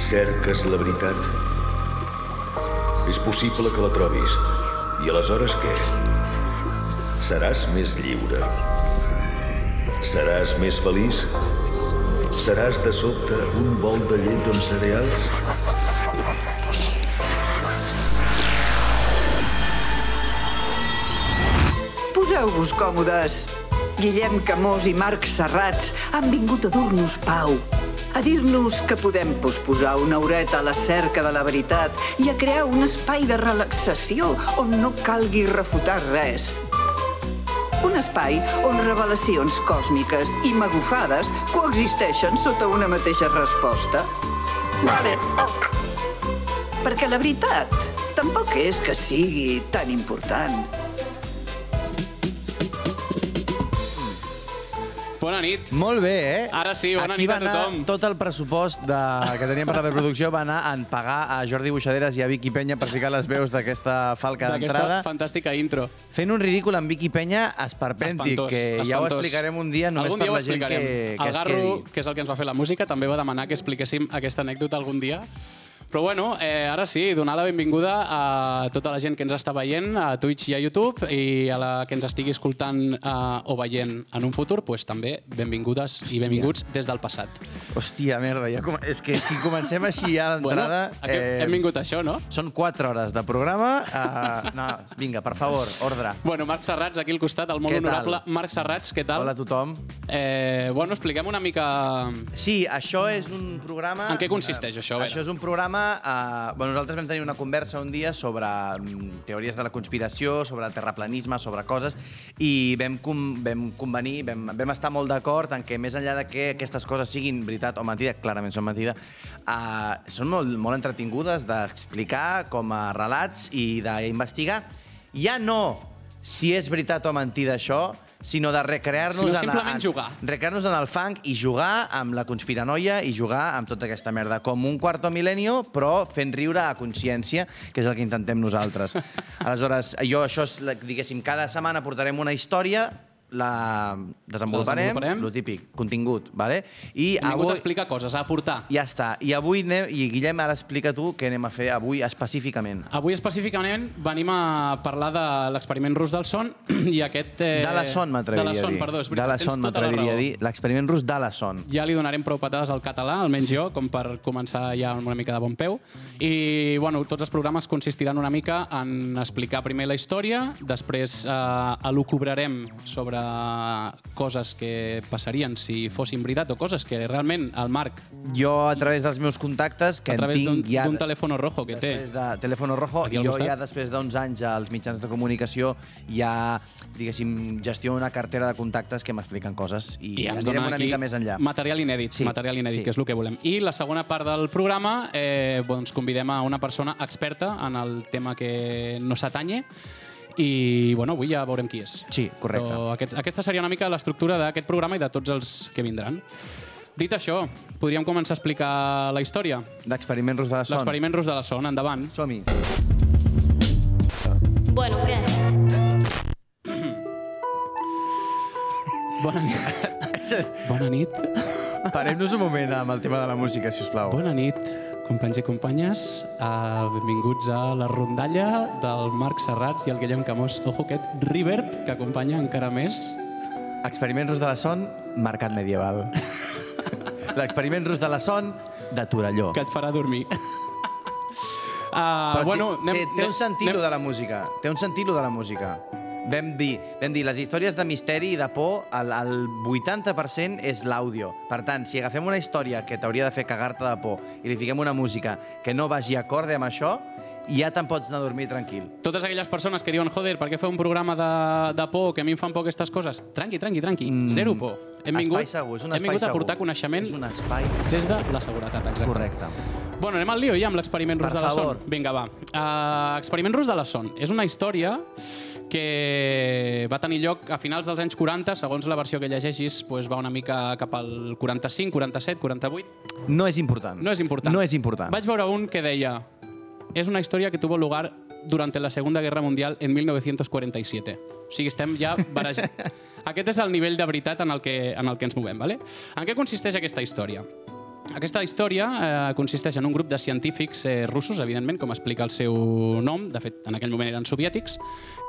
Cerques la veritat? És possible que la trobis. I aleshores què? Seràs més lliure? Seràs més feliç? Seràs de sobte un bol de llet amb cereals? Poseu-vos còmodes. Guillem Camós i Marc Serrats han vingut a dur-nos pau, a dir-nos que podem posposar una horeta a la cerca de la veritat i a crear un espai de relaxació on no calgui refutar res. Un espai on revelacions còsmiques i magufades coexisteixen sota una mateixa resposta. Vale. Perquè la veritat tampoc és que sigui tan important. Bona nit. Molt bé, eh? Ara sí, bona Aquí nit a va anar tothom. Tot el pressupost de, que teníem per la preproducció va anar en pagar a Jordi Buixaderes i a Vicky Penya per ficar les veus d'aquesta falca D'aquesta d'entrada. fantàstica intro. Fent un ridícul amb Vicky Penya esperpèntic, Espantós, que ja ho espantós. explicarem un dia només algun per dia la gent que, que el es Garro, que és el que ens va fer la música, també va demanar que expliquéssim aquesta anècdota algun dia. Però bueno, eh, ara sí, donar la benvinguda a tota la gent que ens està veient a Twitch i a YouTube i a la que ens estigui escoltant eh, o veient en un futur, pues, també benvingudes i benvinguts des del passat. Hòstia, merda, ja com... és que si comencem així ja d'entrada... Bueno, eh... hem vingut a això, no? Són 4 hores de programa. Uh, no, vinga, per favor, ordre. Bueno, Marc Serrats, aquí al costat, el molt Què tal? honorable Marc Serrats, què tal? Hola a tothom. Eh, bueno, expliquem una mica... Sí, això és un programa... En què consisteix, això? Això és un programa... Eh, bueno, nosaltres vam tenir una conversa un dia sobre mm, teories de la conspiració, sobre el terraplanisme, sobre coses, i vam, com, vam convenir, vam, vam estar molt d'acord en que més enllà de que aquestes coses siguin veritat o mentida, clarament són mentida, eh, són molt, molt entretingudes d'explicar com a relats i d'investigar. Ja no si és veritat o mentida això, sinó de recrear-nos Sinó en, simplement en, jugar. recrear-nos en el fang i jugar amb la conspiranoia i jugar amb tota aquesta merda. Com un quarto milenio, però fent riure a consciència, que és el que intentem nosaltres. Aleshores, jo això és, diguéssim, cada setmana portarem una història, la desenvoluparem, desenvoluparem. lo típic, contingut, vale? I vingut avui... a explicar coses, a aportar. Ja està. I avui anem... I Guillem, ara explica tu què anem a fer avui específicament. Avui específicament venim a parlar de l'experiment rus del son i aquest... Eh, De la son, De m'atreviria la a son, dir. perdó, és De veritat, la tens son, tota la m'atreviria a dir. L'experiment rus de la son. Ja li donarem prou patades al català, almenys jo, com per començar ja amb una mica de bon peu. I, bueno, tots els programes consistiran una mica en explicar primer la història, després eh, elucubrarem sobre coses que passarien si fossin veritat o coses que realment el Marc, Jo, a través dels meus contactes, que a en través d'un tinc ja... d'un telèfon rojo que té, de Telèfono Rojo, i jo costat. ja després d'uns anys als mitjans de comunicació ja, diguéssim, gestiono una cartera de contactes que m'expliquen coses i, I ens anirem una mica més enllà. material inèdit, Sí, material inèdit, sí. que és el que volem. I la segona part del programa, eh, doncs convidem a una persona experta en el tema que no s'atanye, i bueno, avui ja veurem qui és. Sí, correcte. Però aquest, aquesta seria una mica l'estructura d'aquest programa i de tots els que vindran. Dit això, podríem començar a explicar la història. D'experiment rus de la son. L'experiment rus de la son, endavant. Som-hi. Bueno, què? Bona nit. Bona nit. Parem-nos un moment amb el tema de la música, si us plau. Bona nit, companys i companyes. Uh, benvinguts a la rondalla del Marc Serrats i el Guillem Camós. Ojo, aquest reverb que acompanya encara més. Experiment rus de la son, mercat medieval. L'experiment rus de la son, de Torelló. que et farà dormir. Uh, Però bueno, té, té, té un sentit anem- de la música. Té un sentit de la música. Vam dir, vam dir, les històries de misteri i de por, el, el 80% és l'àudio. Per tant, si agafem una història que t'hauria de fer cagar-te de por i li fiquem una música que no vagi acorde amb això, ja te'n pots anar a dormir tranquil. Totes aquelles persones que diuen, joder, per què fer un programa de, de por, que a mi em fan por aquestes coses? Tranqui, tranqui, tranqui, mm. zero por. Hem vingut, espai segur, és un hem espai vingut a segur. portar coneixement És un espai des de la seguretat, exacte. correcte. Bueno, anem al lío ja amb l'experiment Per rus de la favor. son. Vinga, va. Uh, experiment rus de la son. És una història que va tenir lloc a finals dels anys 40, segons la versió que llegeixis, pues va una mica cap al 45, 47, 48. No és important. No és important. No és important. Vaig veure un que deia és una història que tuvo lugar durante la Segunda Guerra Mundial en 1947. O sigui, estem ja barejant. Aquest és el nivell de veritat en el que, en el que ens movem. ¿vale? En què consisteix aquesta història? Aquesta història eh, consisteix en un grup de científics eh, russos, evidentment, com explica el seu nom, de fet, en aquell moment eren soviètics,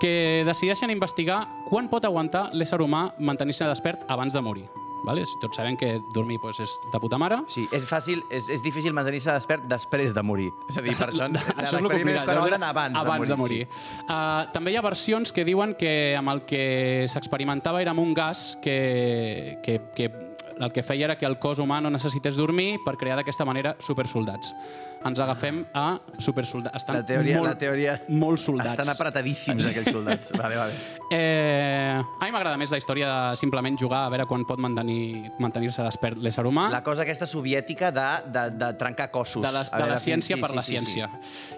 que decideixen investigar quan pot aguantar l'ésser humà mantenir-se despert abans de morir. Vale? Tots sabem que dormir pues, és de puta mare. Sí, és fàcil, és, és difícil mantenir-se despert després de morir. És a dir, per això, Això és el l'experiment és quan abans, abans de morir. Uh, també hi ha versions que diuen que amb el que s'experimentava era amb un gas que, que, que el que feia era que el cos humà no necessités dormir per crear d'aquesta manera supersoldats. Ens agafem a supersoldats. Estan La teoria, molt, la teoria... molt soldats. Estan apretadíssims, aquells soldats. Vale, vale. Eh, a mi m'agrada més la història de simplement jugar a veure quan pot mantenir- mantenir-se despert l'ésser humà. La cosa aquesta soviètica de, de, de trencar cossos. de la, A de veure, la ciència sí, per sí, la sí, ciència.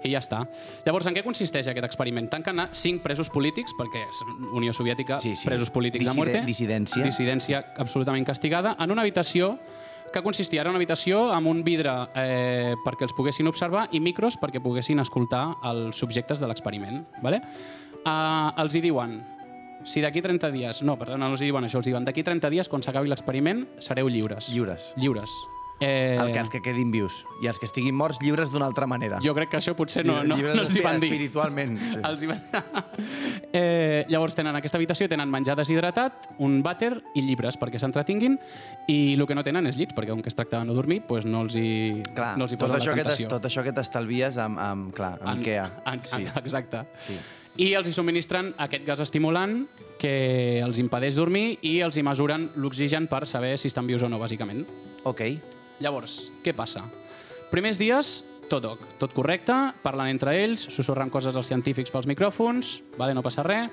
I ja està. Llavors, en què consisteix aquest experiment? Tanquen a cinc presos polítics, perquè és Unió Soviètica, Sí, sí. presos polítics Disside- de muerte. dissidència. Dissidència absolutament castigada, en una habitació que consistia en una habitació amb un vidre eh, perquè els poguessin observar i micros perquè poguessin escoltar els subjectes de l'experiment. Vale? Uh, els hi diuen, si d'aquí 30 dies... No, perdona, no els hi diuen això, els diuen d'aquí 30 dies, quan s'acabi l'experiment, sereu lliures. Lliures. Lliures. Eh, El que els que quedin vius. I els que estiguin morts lliures d'una altra manera. jo crec que això potser no, no, no els hi van dir. espiritualment. Els hi van... eh, llavors tenen aquesta habitació, tenen menjar deshidratat, un vàter i llibres perquè s'entretinguin i el que no tenen és llits, perquè com que es tracta de no dormir, doncs no els hi, Clar, no els hi tot, posen això la que tentació. tot això que t'estalvies amb, amb, clar, amb Ikea. En, sí. en, exacte. Sí. I els hi subministren aquest gas estimulant que els impedeix dormir i els hi mesuren l'oxigen per saber si estan vius o no, bàsicament. Ok. Llavors, què passa? Primers dies, tot ok, tot correcte, parlen entre ells, sussurren coses als científics pels micròfons, vale, no passa res,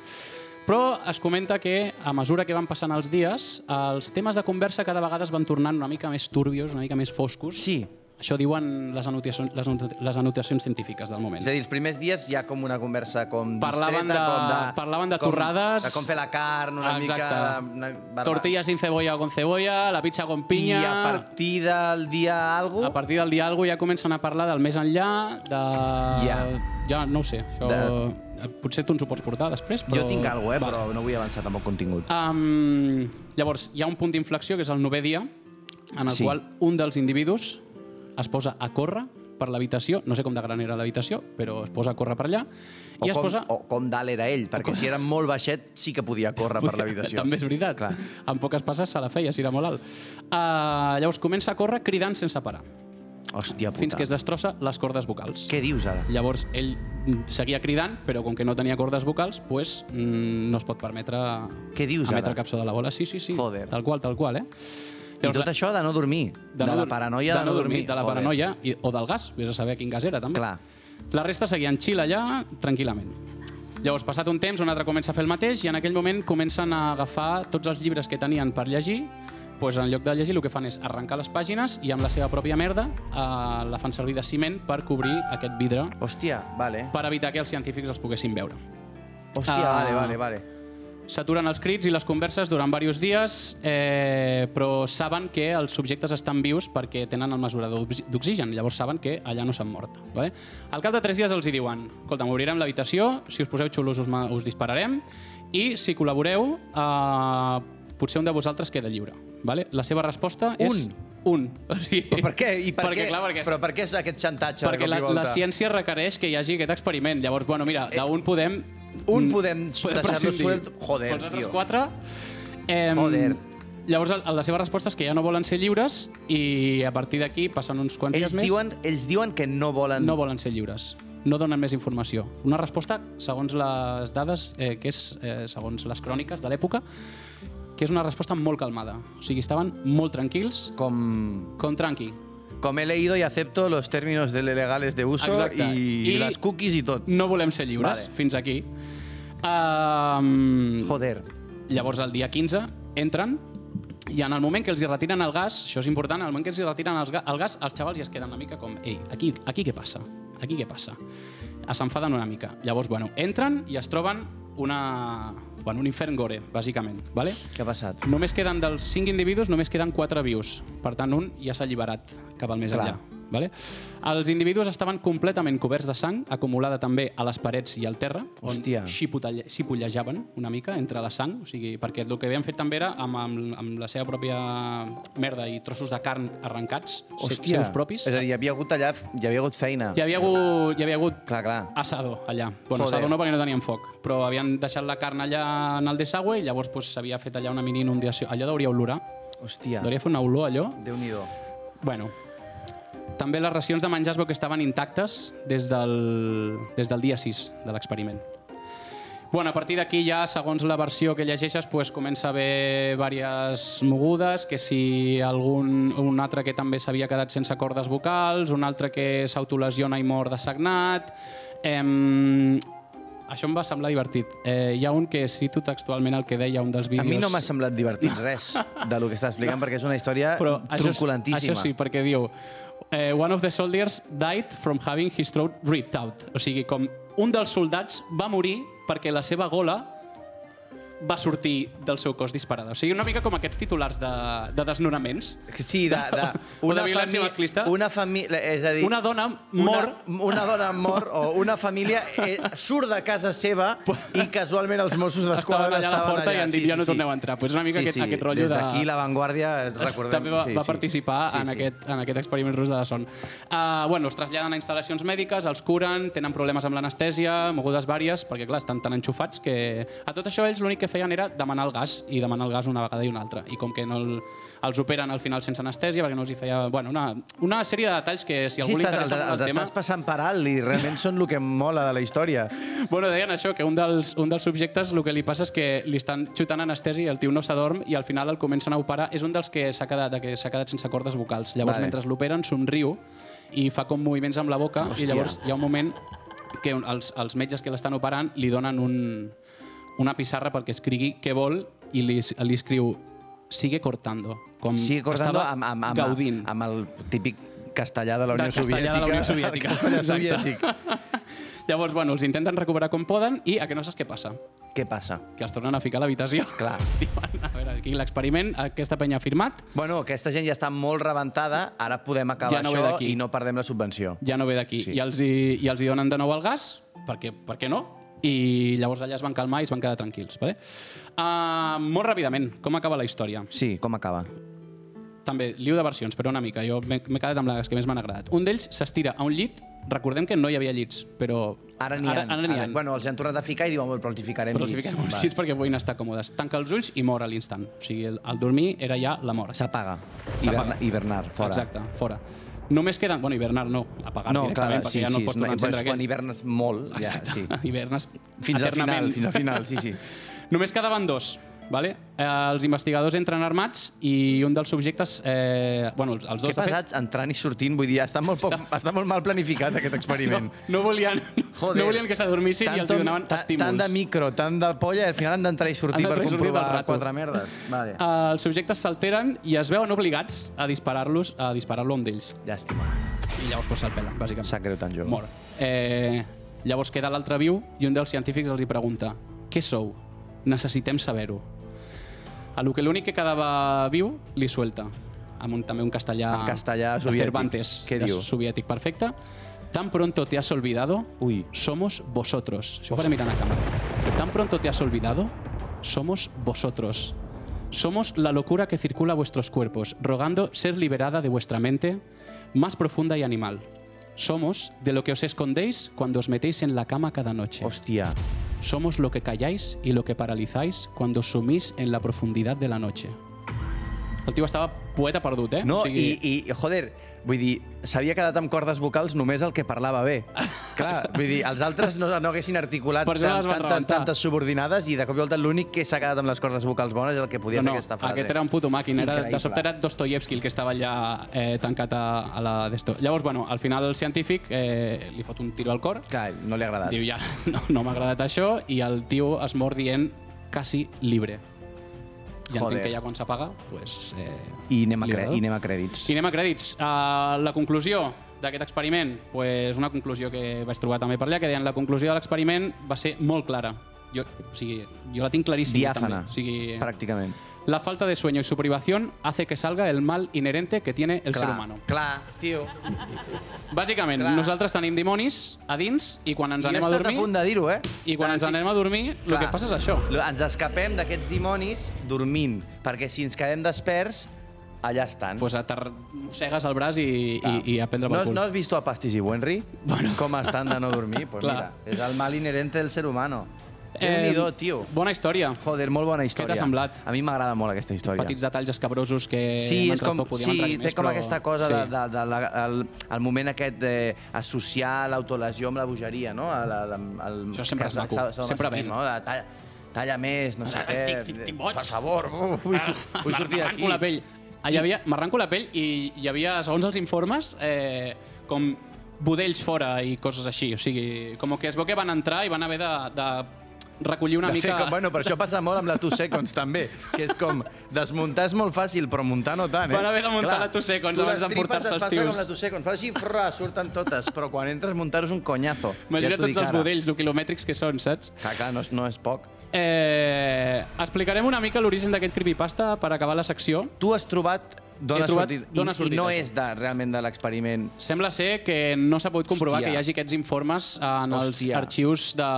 però es comenta que a mesura que van passant els dies, els temes de conversa cada vegada es van tornant una mica més turbios, una mica més foscos. Sí. Això diuen les anotacions, les, anot- les anotacions científiques del moment. És a dir, els primers dies hi ha com una conversa com Parlaven distreta, de- com de... parlaven de com, torrades. De com fer la carn, una Exacte. mica... Una, barba- Tortillas sin cebolla o con cebolla, la pizza con I pinya... a partir del dia algo... A partir del dia algo ja comencen a parlar del més enllà, de... Ja. Ja, no ho sé. Això... De... Potser tu ens ho pots portar després, però... Jo tinc alguna eh, Vale. però no vull avançar tampoc contingut. Um, llavors, hi ha un punt d'inflexió, que és el novè dia, en el Sí. qual un dels individus es posa a córrer per l'habitació, no sé com de gran era l'habitació, però es posa a córrer per allà, O i es com, posa... o com dalt era ell, perquè si era molt baixet sí que podia córrer per l'habitació. També és veritat. Clar. Amb poques passes se la feia, si era molt alt. Uh, llavors comença a córrer cridant sense parar, Hòstia puta. fins que es destrossa les cordes vocals. Què dius ara? Llavors, ell mm, seguia cridant, però com que no tenia cordes vocals, pues, mm, no es pot permetre Què dius emetre ara? cap so de la bola. Sí, sí, sí. Joder. Tal qual, tal qual, eh? I tot això de no dormir, de, no la dur- paranoia de, no dormir. De la Joder. paranoia i, o del gas, vés a saber quin gas era, també. Clar. La resta seguien chill allà, tranquil·lament. Llavors, passat un temps, un altre comença a fer el mateix i en aquell moment comencen a agafar tots els llibres que tenien per llegir doncs en lloc de llegir el que fan és arrencar les pàgines i amb la seva pròpia merda eh, la fan servir de ciment per cobrir aquest vidre Hòstia, vale. per evitar que els científics els poguessin veure. Hòstia, Ah. vale, vale, vale. S'aturen els crits i les converses durant diversos dies, eh, però saben que els subjectes estan vius perquè tenen el mesurador d'oxi- d'oxigen, llavors saben que allà no s'han mort. Vale? Al cap de tres dies els hi diuen escolta, m'obrirem l'habitació, si us poseu xulos us, us dispararem i si col·laboreu, eh, potser un de vosaltres queda lliure. Vale? La seva resposta és... Un? Un. O sigui, Però per què? I per perquè, què? Clar, perquè, Però per què és aquest xantatge perquè la, la ciència requereix que hi hagi aquest experiment. Llavors, bueno, mira, d'un podem... un mm, podem deixar-lo suelto. Joder, altres tio. quatre... Eh, Joder. Llavors, el- la seva resposta és que ja no volen ser lliures i a partir d'aquí passen uns quants Ells dies més... diuen, ells diuen que no volen... No volen ser lliures. No donen més informació. Una resposta, segons les dades, eh, que és, eh, segons les cròniques de l'època, que és una resposta molt calmada. O sigui, estaven molt tranquils, Com, com tranqui. Com he leído y acepto los términos de legales de uso Exacte. y, I- las cookies y tot. No volem ser lliures, Vale. fins aquí. Um, Joder. Llavors, el dia 15, entren i en el moment que els hi retiren el gas, això és important, en el moment que els hi retiren els ga el gas, els xavals ja es queden una mica com ei, aquí, aquí què passa? Aquí què passa? S'enfaden una mica. Llavors, bueno, entren i es troben una, bueno, un infern gore, bàsicament. Vale? Què ha passat? Només queden dels cinc individus, només queden quatre vius. Per tant, un ja s'ha alliberat cap al més Clar. enllà. Vale? Els individus estaven completament coberts de sang, acumulada també a les parets i al terra, on Hòstia. xipollejaven una mica entre la sang, o sigui, perquè el que havien fet també era amb, amb, amb la seva pròpia merda i trossos de carn arrencats, se- seus propis. És a dir, hi havia hagut allà, hi havia hagut feina. Hi havia hagut, hi havia hagut Clar, clar. asado allà. Bueno, Joder. asado no perquè no tenien foc, però havien deixat la carn allà en el desagüe i llavors pues, s'havia fet allà una mini inundació. Allò deuria olorar. Hòstia, Deuria fer una olor, allò. Déu-n'hi-do. Bueno, també les racions de menjar es veu que estaven intactes des del, des del dia 6 de l'experiment. Bueno, a partir d'aquí ja, segons la versió que llegeixes, pues, comença a haver diverses mogudes, que si algun, un altre que també s'havia quedat sense cordes vocals, un altre que s'autolesiona i mor de sagnat... Em... Això em va semblar divertit. Eh, hi ha un que cito textualment el que deia un dels A vídeos... mi no m'ha semblat divertit res de lo que està explicant, perquè és una història Però això, tronculentíssima. això sí, perquè diu eh, one of the soldiers died from having his throat ripped out. O sigui, com un dels soldats va morir perquè la seva gola va sortir del seu cos disparada. O sigui, una mica com aquests titulars de, de desnonaments. Sí, de, de, O de violència masclista. Una família, és a dir... Una dona mor... Una, una dona mor o una família eh, surt de casa seva i casualment els Mossos d'Esquadra Estaven allà a la porta i han dit, ja no torneu a entrar. Pues una mica aquest- aquest rotllo Des de- d'aquí l'avantguàrdia, recordem... també va, sí, va sí. participar Sí, en, sí. Aquest, en aquest experiment rus de la son. Uh, bueno, es traslladen a instal·lacions mèdiques, els curen, tenen problemes amb l'anestèsia, mogudes vàries, perquè clar, estan tan enxufats que... A tot això ells l'únic que feien era demanar el gas, i demanar el gas una vegada i una altra. I com que no el, els operen al final sense anestèsia, perquè no els hi feia... Bueno, una, una sèrie de detalls que si Sí, algú li estàs, els, interessa molt els el tema... estàs passant per alt i realment són el que mola de la història. Bueno, deien això, que un dels, un dels subjectes el que li passa és que li estan xutant anestèsia i el tio no s'adorm i al final el comencen a operar. És un dels que s'ha quedat, que s'ha quedat sense cordes vocals. Llavors, Vale. mentre l'operen, somriu i fa com moviments amb la boca Hòstia. i llavors hi ha un moment que els, els metges que l'estan operant li donen un, una pissarra perquè escrigui què vol i li, li escriu sigue cortando. Com Sigue cortando amb, amb, amb, gaudint. amb el típic castellà de la Unió Soviètica. de la Unió Soviètica. Castellà soviètic. Llavors, bueno, els intenten recuperar com poden i a què no saps què passa? Què passa? Que els tornen a ficar a l'habitació. Clar. Diuen, a veure, aquí l'experiment, aquesta penya ha firmat, Bueno, aquesta gent ja està molt rebentada, ara podem acabar Ja no això i no perdem la subvenció. ja no ve d'aquí. Sí. I, els hi, I els hi donen de nou el gas, perquè, per què no? I llavors allà es van calmar i es van quedar tranquils. Vale? Uh, molt ràpidament, com acaba la història? Sí, com acaba? També, liu de versions, però una mica. Jo m'he quedat amb les que més m'han agradat. Un d'ells s'estira a un llit, recordem que no hi havia llits, però... Ara n'hi ha. Ara, ara ha. Bueno, els han tornat a ficar i diuen, "Bueno, però els hi ficarem però els llits." Va. llits perquè puguin estar còmodes. Tanca els ulls i mor a l'instant. O sigui, el, el dormir era ja la mort. S'apaga. S'apaga. Hiberna, hibernar, fora. Exacte, fora. Només queden... Bueno, hivernar no, apagar No, clar, directament, perquè sí, ja no sí, pots tornar a encendre. quan aquell. hivernes molt, ja, Exacte, sí. hivernes Fins al final, fins al final, sí, sí. Només quedaven dos. Vale? Eh, els investigadors entren armats i un dels subjectes... Eh, bueno, els, els dos, Que pesats entrant i sortint, vull dir, està molt, poc, està molt mal planificat aquest experiment. no, no, volien, no volien que s'adormissin i els donaven ta- estímuls. Tant de micro, tant de polla, i al final han d'entrar i sortir per i sortir comprovar rato. quatre merdes. Vale. Uh, els subjectes s'alteren i es veuen obligats a disparar-los a disparar-lo un d'ells. Llàstima. I llavors pues, se'l pelen, bàsicament. Sap greu tan jove. Mor. Eh, llavors queda l'altre viu i un dels científics els hi pregunta què sou? Necessitem saber-ho. A lo que l'únic que quedava viu li suelta amb un, també un castellà, En castellà de. Cervantes, Què de diu? soviètic perfecte. Tan pronto te has olvidado, Ui. somos vosotros. Si ho faré mirant a càmera. Tan pronto te has olvidado, somos vosotros. Somos la locura que circula a vuestros cuerpos, rogando ser liberada de vuestra mente más profunda y animal. Somos de lo que os escondéis cuando os metéis en la cama cada noche. Hòstia. Somos lo que calláis y lo que paralizáis cuando sumís en la profundidad de la noche. El tio estava poeta perdut, eh? No, O sigui, i, i, joder, vull dir, s'havia quedat amb cordes vocals només el que parlava bé. Clar, vull dir, els altres no, no haguessin articulat tant, van tantes, rebentar. tantes subordinades i de cop i volta l'únic que s'ha quedat amb les cordes vocals bones és el que podia no, fer no, aquesta frase. aquest era un puto màquina. Era, de Increïble. sobte era Dostoyevsky el que estava allà eh, tancat a, a la d'esto. Llavors, bueno, al final el científic eh, li fot un tiro al cor, Clar, no li ha agradat. diu ja, no, no m'ha agradat això, i el tio es mor dient quasi libre. I Joder. entenc que ja quan s'apaga, pues, eh, I anem a, i anem a crèdits. I anem a crèdits. Uh, la conclusió d'aquest experiment, pues, una conclusió que vaig trobar també per allà, que deien la conclusió de l'experiment va ser molt clara. Jo, o sigui, jo la tinc claríssima. Diàfana, També. O sigui, pràcticament. La falta de sueño y su privación hace que salga el mal inherente que tiene el clar, ser humano. Clar, tio. Bàsicament, Clar. nosaltres tenim dimonis a dins i quan ens I he anem a estat a dormir... punt de dir-ho, eh? I quan ens anem a dormir, el Clar. que passa és això. Ens escapem d'aquests dimonis dormint, perquè si ens quedem desperts, allà estan. Pues te mossegues el braç i, i, i a prendre no, pel cul. no has visto a Pastis i Wenry? Bueno. Com estan de no dormir? Pues Clar. mira, és el mal inherente del ser humano. Déu-n'hi-do, tio. Bona història. Joder, molt bona història. t'ha semblat? A mi m'agrada molt aquesta història. Petits detalls escabrosos que Sí, és com, poc, podíem sí entrar-hi té més, com però- aquesta cosa sí. de, de, de, la, el, el moment aquest d'associar l'autolesió amb la bogeria, no? El, el, el, Això sempre és maco, sempre ven. No? De, talla, talla més, no sé Ah, què. Per favor, vull, vull sortir d'aquí. La pell. Ah, Hi havia, m'arranco la pell i hi havia, segons els informes, eh, com budells fora i coses així. O sigui, com que es veu que van entrar i van haver de, de recollir una de mica... Com, bueno, però això passa molt amb la Two Seconds, també, que és com, desmuntar és molt fàcil, però muntar no tant, eh? Van haver de muntar la Two Seconds tu abans les d'emportar-se tripes els et passa tios. com la Two Seconds, fa així, frà, surten totes, però quan entres a muntar és un conyazo. Imagina Ja tots els ara. budells, lo quilomètrics que són, saps? Clar, clar, no és, no és poc. Eh, explicarem una mica l'origen d'aquest creepypasta per acabar la secció. Tu has trobat d'on He ha trobat sortit, d'on ha i, sortit i no això. és de, realment de l'experiment. Sembla ser que no s'ha pogut comprovar Hòstia. que hi hagi aquests informes en els Hòstia. arxius de,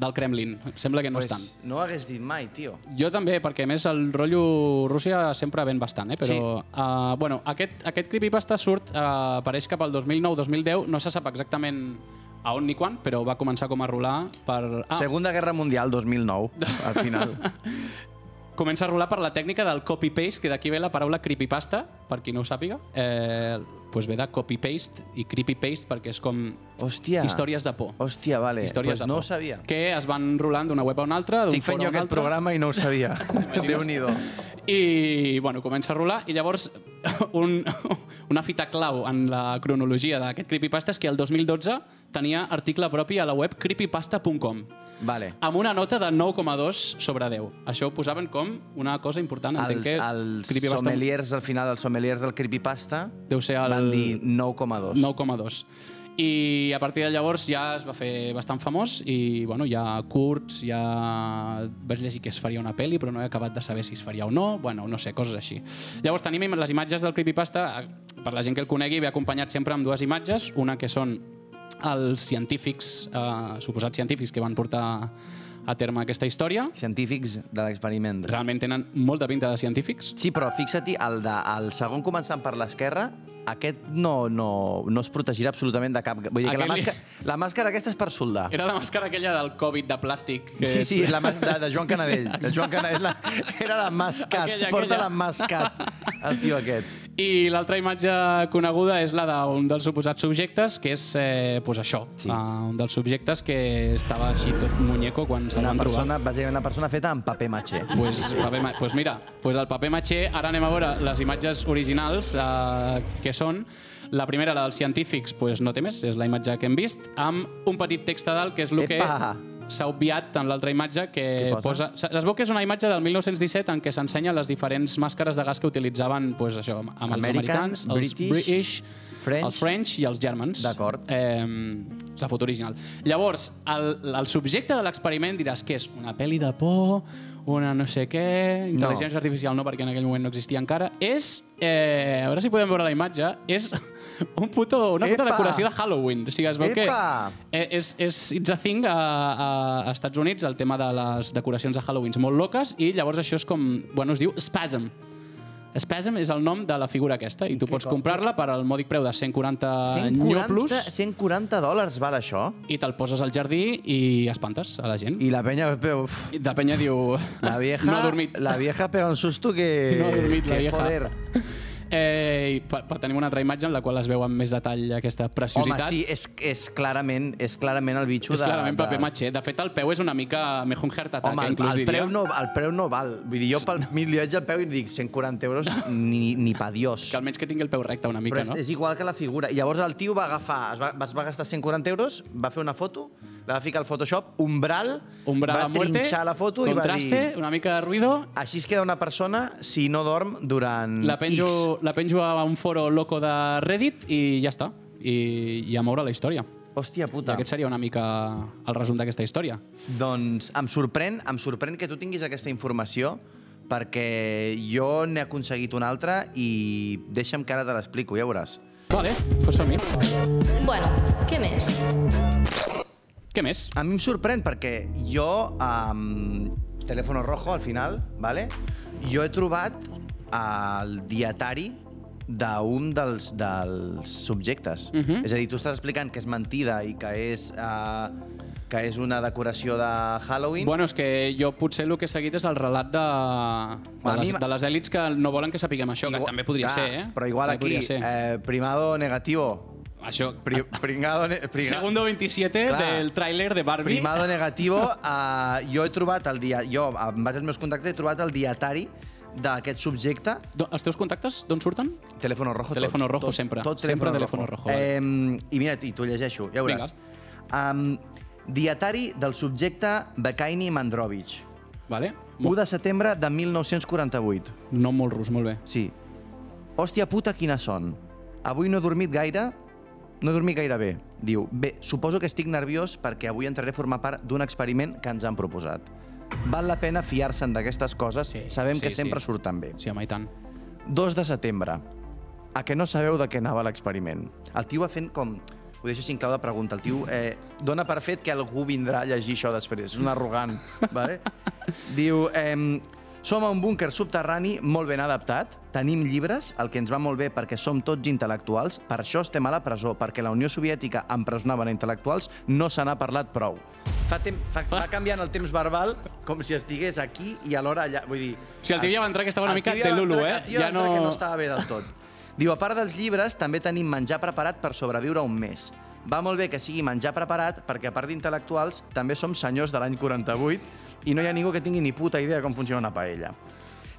del Kremlin. Sembla que no estan. Pues, no ho hagués dit mai, tio. Jo també, perquè a més el rotllo Rússia sempre ven bastant, eh? però Sí. uh, bueno, aquest, aquest creepypasta surt, uh, apareix cap al 2009-2010, no se sap exactament a on ni quan, però va començar com a rolar per... Ah. Segunda Guerra Mundial 2009, al final. Comença a rolar per la tècnica del copy-paste, que d'aquí ve la paraula creepypasta, per qui no ho sàpiga. Eh, pues ve de copy-paste i creepy-paste perquè és com Hòstia. històries de por. Hòstia, vale. Històries pues de no por. ho sabia. Que es van rolant d'una web a una altra, d'un Estic fent jo aquest altre. programa i no ho sabia. Déu-n'hi-do. I, bueno, comença a rolar i llavors un, una fita clau en la cronologia d'aquest creepypasta és que el 2012 tenia article propi a la web creepypasta.com Vale. amb una nota de 9,2 sobre 10. Això ho posaven com una cosa important. Els, que els creepypasta sommeliers, al final, els sommeliers del creepypasta deu ser el van dir 9,2. 9,2. I a partir de llavors ja es va fer bastant famós i bueno, hi ha curts, ha... vaig llegir que es faria una pel·li però no he acabat de saber si es faria o no, bueno, no sé, coses així. Llavors tenim les imatges del creepypasta, per la gent que el conegui, ve acompanyat sempre amb dues imatges, una que són els científics, eh, suposats científics que van portar a terme aquesta història. Científics de l'experiment. Realment tenen molta pinta de científics. Sí, però fixa't, el, de, el segon començant per l'esquerra, aquest no, no, no es protegirà absolutament de cap... Vull dir que la Aquell màscara, la màscara aquesta és per soldar. Era la màscara aquella del Covid de plàstic. Que... Sí, sí, la mas de, de Joan Canadell. De Joan Canadell la, era la mascat. Aquella, Porta aquella. la mascat, el tio aquest. I l'altra imatge coneguda és la d'un dels suposats subjectes, que és eh, pues això, Sí. uh, un dels subjectes que estava així tot muñeco quan van trobar. persona, bàsicament una persona feta amb paper matxer. Pues, paper, ma- pues mira, pues el paper matxer, ara anem a veure les imatges originals, eh, que són la primera, la dels científics, pues no té més, és la imatge que hem vist, amb un petit text a dalt, que és el que! S'ha obviat en l'altra imatge, que posa? posa... Es veu que és una imatge del 1917 en què s'ensenyen les diferents màscares de gas que utilitzaven pues, això, amb els American, americans, els British, British, French. els French i els Germans. D'acord. Eh, és la foto original. Llavors, el, el subjecte de l'experiment diràs que és una pel·li de por, una no sé què, intel·ligència artificial no, perquè en aquell moment no existia encara. És, eh, a veure si podem veure la imatge, és un puto, una puta Epa! decoració de Halloween. O sigui, es veu que Epa! eh, és, és it's a thing a, a, a Estats Units, el tema de les decoracions de Halloween molt loques, i llavors això és com, bueno, es diu Spasm. Spasm és el nom de la figura aquesta, i tu pots comprar-la per al mòdic preu de 140, 140, nyoplos, 140 dòlars val això? i te'l poses al jardí i espantes a la gent. I la penya... Uf, I de penya diu... la vieja, No ha dormit. la vieja pega un susto que... No ha dormit la que vieja. Joder. Eh, i per, per tenir una altra imatge en la qual es veu amb més detall aquesta Home, preciositat. sí, és, és, clarament, és clarament el bitxo és de... clarament paper de... matxer. De fet, el peu és una mica mejor un heart attack, Home, eh, el, inclús el, preu no, el preu no val. Vull dir, jo pel li veig el peu i dic 140 euros ni, ni pa Dios. Que almenys que tingui el peu recte una mica, Però és, no? és igual que la figura. I llavors el tio va agafar, es va, es va gastar 140 euros, va fer una foto, la va ficar al Photoshop, umbral, Umbral va a muerte, trinxar la foto i va contraste, dir... una mica de ruido, Així es queda una persona si no dorm durant la penjo, X. la penjo a un foro loco de Reddit i ja està. I, i a moure la història. Hòstia I puta. aquest seria una mica el resum d'aquesta història. Doncs em sorprèn, em sorprèn que tu tinguis aquesta informació perquè jo n'he aconseguit un altre i deixa'm que ara te l'explico, ja veuràs. Vale, pues som-hi. Bueno, què més? Què més? A mi em sorprèn perquè jo, amb Teléfono Rojo, al final, vale? jo he trobat el dietari d'un dels, dels subjectes. Mhm. És a dir, tu estàs explicant que és mentida i que és, uh, que és una decoració de Halloween. Bueno, és que jo potser el que he seguit és el relat de, de, mi les, m'ha- de les èlits que no volen que sapiguem això, que Igual- també podria clar, ser, eh? Però igual També aquí, eh, primado negativo. Això, Pri, pringado, ne, pringa, Segundo 27 Clar. del tràiler de Barbie. Primado negativo, uh, jo he trobat el dia, jo, en base als meus contactes, he trobat el dietari d'aquest subjecte. Do, els teus contactes d'on surten? Teléfono rojo. Teléfono tot, rojo tot, sempre. Tot Sempre teléfono rojo, vale. Eh, I mira, i t'ho llegeixo, ja veuràs. Um, dietari del subjecte Bekaini Mandrovich. Vale? 1 de setembre de 1948. No molt rus, molt bé. Sí. Hòstia puta, quina son. Avui no he dormit gaire, no he dormit gaire bé. Diu, bé, suposo que estic nerviós perquè avui entraré a formar part d'un experiment que ens han proposat. Val la pena fiar-se'n d'aquestes coses, Sí, sabem sí, que sempre sí. surten bé. Sí, home, i tant. 2 de setembre. A que no sabeu de què anava l'experiment? El tio va fent com... Ho deixo en clau de pregunta. El tio eh, dona per fet que algú vindrà a llegir això després. És un arrogant. vale? Diu... Eh, som a un búnquer subterrani molt ben adaptat, tenim llibres, el que ens va molt bé perquè som tots intel·lectuals, per això estem a la presó, perquè la Unió Soviètica empresonaven a intel·lectuals, no se n'ha parlat prou. Fa, tem fa, va canviant el temps verbal com si estigués aquí i alhora allà. Vull dir... O sigui, el tio ja va entrar que estava una mica de Lulu, eh? Ja no- que no estava bé del tot. Diu, a part dels llibres, també tenim menjar preparat per sobreviure un mes. Va molt bé que sigui menjar preparat perquè, a part d'intel·lectuals, també som senyors de l'any 48 i no hi ha ningú que tingui ni puta idea de com funciona una paella.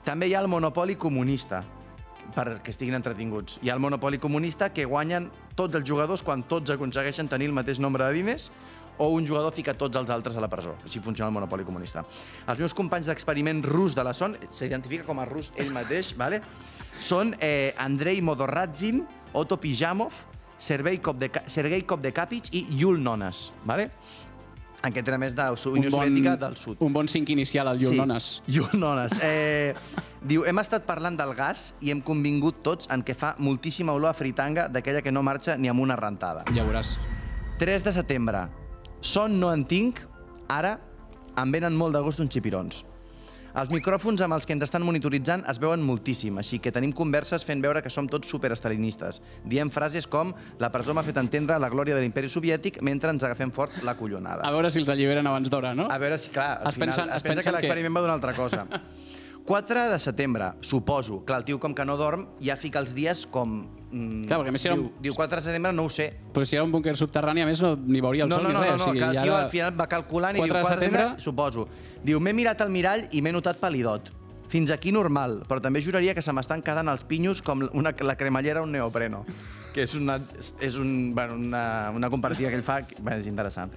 També hi ha el monopoli comunista, perquè estiguin entretinguts. Hi ha el monopoli comunista que guanyen tots els jugadors quan tots aconsegueixen tenir el mateix nombre de diners o un jugador fica tots els altres a la presó. Així funciona el monopoli comunista. Els meus companys d'experiment rus de la SON, s'identifica com a rus ell mateix, vale? són eh, Andrei Modorradzin, Otto Pijamov, Sergei Kopdeka- Sergei Kopdekapich i Yul Nonas. Vale? Aquest era més de la Unió Soviètica del Sud. un bon cinc inicial al Yul Nonas. Yul Nonas. Eh, diu, hem estat parlant del gas i hem convingut tots en què fa moltíssima olor a fritanga d'aquella que no marxa ni amb una rentada. Ja veuràs. 3 de setembre. Son no en tinc, ara em venen molt de gust uns xipirons. Els micròfons amb els que ens estan monitoritzant es veuen moltíssim, així que tenim converses fent veure que som tots superestalinistes. Diem frases com la presó m'ha fet entendre la glòria de l'imperi soviètic mentre ens agafem fort la collonada. A veure si els alliberen abans d'hora, no? A veure si, clar, al Es final pensen- es es pensa pensen que que- l'experiment va d'una altra cosa. 4 de setembre, suposo. Clar, el tio, com que no dorm, ja fica els dies com... Mm, Clar, perquè a més si era diu, un- diu 4 de setembre, no ho sé. Però si era un búnquer subterrani, a més, no, ni veuria el no, sol no, ni no, res. no, no, o sigui, el ja tio era- al final va calculant i 4 diu de 4 de setembre? suposo. Diu, m'he mirat el mirall i m'he notat palidot. Fins aquí normal, però també juraria que se m'estan quedant els pinyos com una, la cremallera un neopreno. Que és una, és un, bueno, una, una comparativa que ell fa, que bé, és interessant.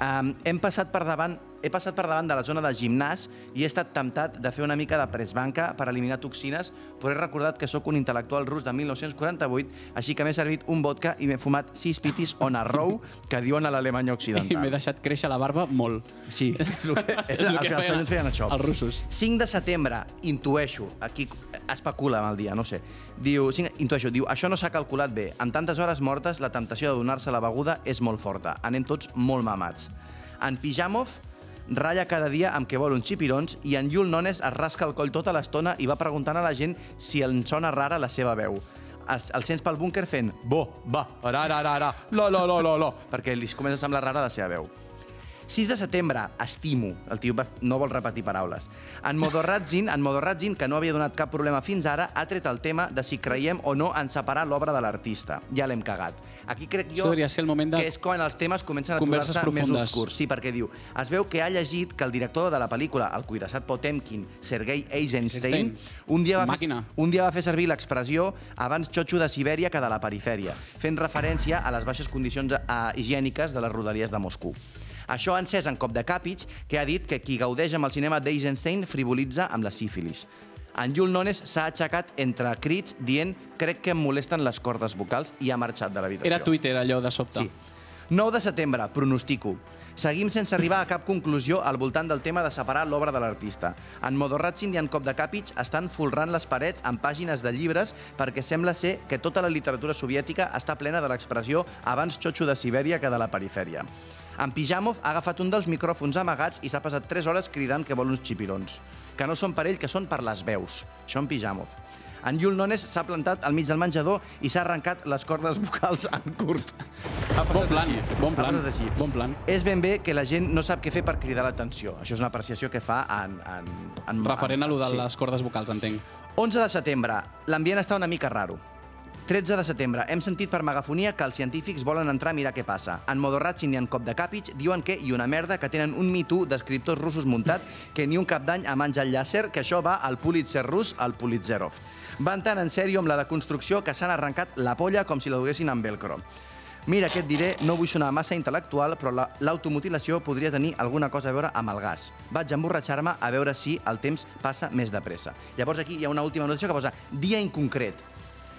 Um, hem passat per davant he passat per davant de la zona de gimnàs i he estat temptat de fer una mica de presbanca per eliminar toxines, però he recordat que sóc un intel·lectual rus de 1948, així que m'he servit un vodka i m'he fumat sis pitis on a row, que diuen a l'Alemanya I occidental. m'he deixat créixer la barba molt. Sí, és el que, és, És el que feien els feien això. els russos. 5 de setembre, intueixo, aquí especula amb el dia, no sé. Diu, 5, intueixo, diu, això no s'ha calculat bé. Amb tantes hores mortes, la temptació de donar-se la beguda és molt forta. Anem tots molt mamats. En Pijamov ratlla cada dia amb què vol uns xipirons i en Yul Nones es rasca el coll tota l'estona i va preguntant a la gent si el sona rara la seva veu. El, el sents pel búnquer fent bo, va, ara, ara, ara, ara, lo, lo, lo, lo, lo, perquè li comença a semblar rara la seva veu. 6 de setembre, estimo. El tio va- no vol repetir paraules. En Modorradzin, en Modorradzin, que no havia donat cap problema fins ara, ha tret el tema de si creiem o no en separar l'obra de l'artista. Ja l'hem cagat. Aquí crec jo Això ser el moment de que és quan els temes comencen a posar-se més obscurs. Sí, perquè diu, es veu que ha llegit que el director de la pel·lícula, el cuirassat Potemkin, Sergei Eisenstein, un dia, va fer, un dia va fer servir l'expressió abans xotxo de Sibèria que de la perifèria, fent referència a les baixes condicions eh, higièniques de les rodalies de Moscou. Això ha encès en cop de càpits, que ha dit que qui gaudeix amb el cinema d'Eisenstein frivolitza amb la sífilis. En Yul Nones s'ha aixecat entre crits dient crec que em molesten les cordes vocals i ha marxat de l'habitació. Era Twitter, allò de sobte. Sí. 9 de setembre, pronostico. Seguim sense arribar a cap conclusió al voltant del tema de separar l'obra de l'artista. En Modoratsin i en Cop de Capitx estan folrant les parets amb pàgines de llibres perquè sembla ser que tota la literatura soviètica està plena de l'expressió abans xotxo de Sibèria que de la perifèria. En Pijamov ha agafat un dels micròfons amagats i s'ha passat 3 hores cridant que vol uns xipirons. Que no són per ell, que són per les veus. Això en Pijamov. En Yul Nones s'ha plantat al mig del menjador i s'ha arrencat les cordes vocals en curt. Ha Bon passat plan, així. bon Ha plan, passat així. bon plan. És ben bé que la gent no sap què fer per cridar l'atenció. Això és una apreciació que fa en... en, en Referent a lo de sí. les cordes vocals, entenc. 11 de setembre. L'ambient està una mica raro. 13 de setembre. Hem sentit per megafonia que els científics volen entrar a mirar què passa. En Modoratsin i en Cop de Capitx diuen que i una merda que tenen un Too d'escriptors russos muntat que ni un cap d'any amb Àngel Llàcer, que això va al Pulitzer rus, al Pulitzerov. Van tan en sèrio amb la deconstrucció que s'han arrencat la polla com si la duguessin amb velcro. Mira, què et diré, no vull sonar massa intel·lectual, però la- l'automutilació podria tenir alguna cosa a veure amb el gas. Vaig emborratxar-me a veure si el temps passa més de pressa. Llavors aquí hi ha una última notícia que posa dia inconcret.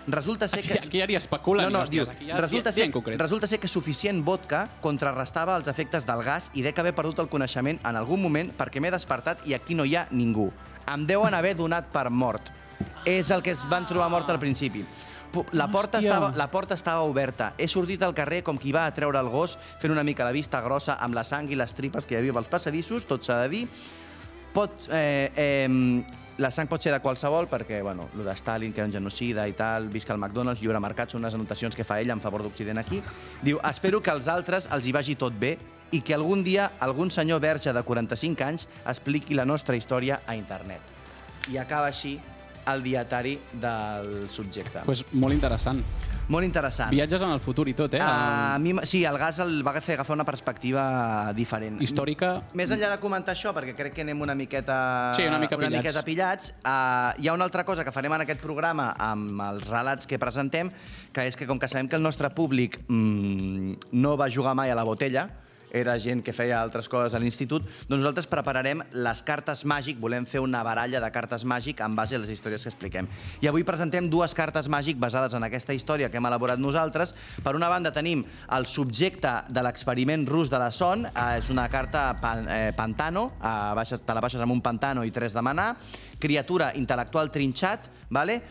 Resulta ser que... aquí ja ni especulen. No, no, les diu, coses, aquí ja, resulta, ser, resulta ser que suficient vodka contrarrestava els efectes del gas i dec haver perdut el coneixement en algun moment perquè m'he despertat i aquí no hi ha ningú. Em deuen haver donat per mort. És el que es van trobar mort al principi. La porta, Hòstia. estava, la porta estava oberta. He sortit al carrer com qui va a treure el gos, fent una mica la vista grossa amb la sang i les tripes que hi havia pels passadissos, tot s'ha de dir. Pot, eh, eh, la sang pot ser de qualsevol, perquè, bueno, lo de Stalin, que era un genocida i tal, visca el McDonald's, lliure mercat, són unes anotacions que fa ell en favor d'Occident aquí. Diu, espero que als altres els hi vagi tot bé i que algun dia algun senyor verge de 45 anys expliqui la nostra història a internet. I acaba així el dietari del subjecte. Pues molt interessant. Molt interessant. Viatges en el futur i tot, eh? A mi, sí, el gas el va fer agafar una perspectiva diferent. Històrica. Més enllà de comentar això, perquè crec que anem una miqueta, Sí, una mica una pillats. miqueta pillats uh, hi ha una altra cosa que farem en aquest programa amb els relats que presentem, que és que com que sabem que el nostre públic mm, no va jugar mai a la botella, era gent que feia altres coses a l'institut, doncs nosaltres prepararem les cartes màgic, volem fer una baralla de cartes màgic en base a les històries que expliquem. I avui presentem dues cartes màgic basades en aquesta història que hem elaborat nosaltres. Per una banda tenim el subjecte de l'experiment rus de la son, eh, és una carta pan, eh, pantano, eh, baixes, te la baixes amb un pantano i tres de manar, criatura intel·lectual trinxat, vale?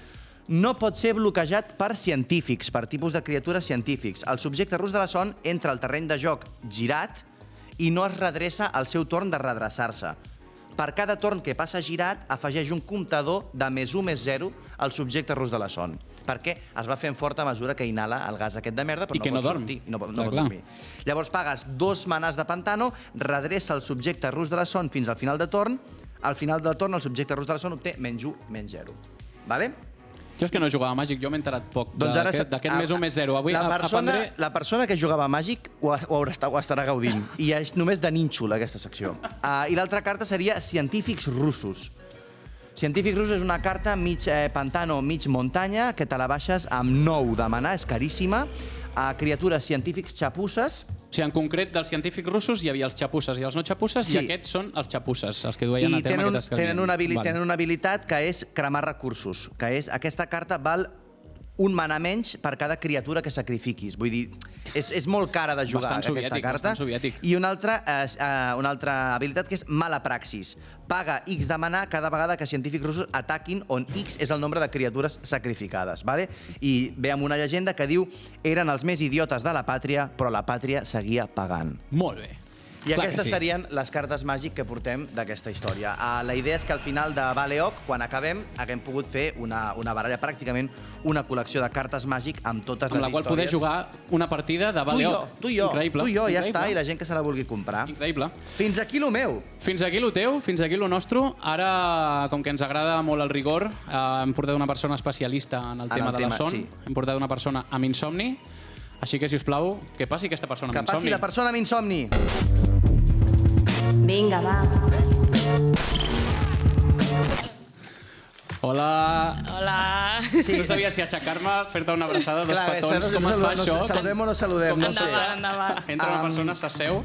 No pot ser bloquejat per científics, per tipus de criatures científics. El subjecte rus de la son entra al terreny de joc girat i no es redreça al seu torn de redreçar-se. Per cada torn que passa girat, afegeix un comptador de més 1 més 0 al subjecte rus de la son. Perquè es va fent forta a mesura que inhala el gas aquest de merda, però I que no no pot dorm. sortir. No, no Clar, pot clar. dormir. Llavors pagues dos manars de pantano, redreça el subjecte rus de la son fins al final de torn, al final del torn el subjecte rus de la son obté menys 1, menys 0. Vale? Jo és que no jugava a Màgic, jo m'he enterat poc Doncs d'aquest més 1 més 0. Avui la persona, aprendré... la persona que jugava a Màgic ho, ho, haurà, ho estarà gaudint. I és només de nínxol, aquesta secció. Uh, I l'altra carta seria Científics russos. Científics russos és una carta mig eh, pantano, mig muntanya, que te la baixes amb 9 de manar, és caríssima. Uh, criatures científics xapusses, O sigui, en concret, dels científics russos hi havia els xapusses i els no xapusses, Sí. i aquests són els xapusses, els que duien a i terme tenen, un, aquest escarment. tenen, una habili Vale. tenen una habilitat que és cremar recursos, que és aquesta carta val un mana menys per cada criatura que sacrifiquis. Vull dir, és, és molt cara de jugar, Bastant aquesta soviètic, carta. soviètic. I una altra, eh, eh, una altra habilitat que és mala praxis. Paga X de mana cada vegada que científics russos ataquin on X és el nombre de criatures sacrificades. Vale? I ve amb una llegenda que diu eren els més idiotes de la pàtria, però la pàtria seguia pagant. Molt bé. I Clar que aquestes sí. serien les cartes màgic que portem d'aquesta història. Uh, la idea és que al final de Baleoc, quan acabem, haguem pogut fer una, una baralla, pràcticament una col·lecció de cartes màgic amb totes Amb les la qual poder històries. jugar una partida de Tu i jo, Baleoc. tu i jo, Increïble. tu i jo, ja Increïble. està, i la gent que se la vulgui comprar. Increïble. Fins aquí lo meu. Fins aquí lo teu, fins aquí lo nostre. Ara, com que ens agrada molt el rigor, eh, hem portat una persona especialista en el En tema el de tema, la son. sí. Hem portat una persona amb insomni. Així que, si us plau, que passi aquesta persona Que amb passi insomni. la persona amb insomni. Vinga, va. Hola. Hola. Sí. No sabia si aixecar-me, fer-te una abraçada, dos Clar, petons, com es fa no- això? saludem o no saludem, Com no sé. Endavant, endavant. Entra una persona, s'asseu.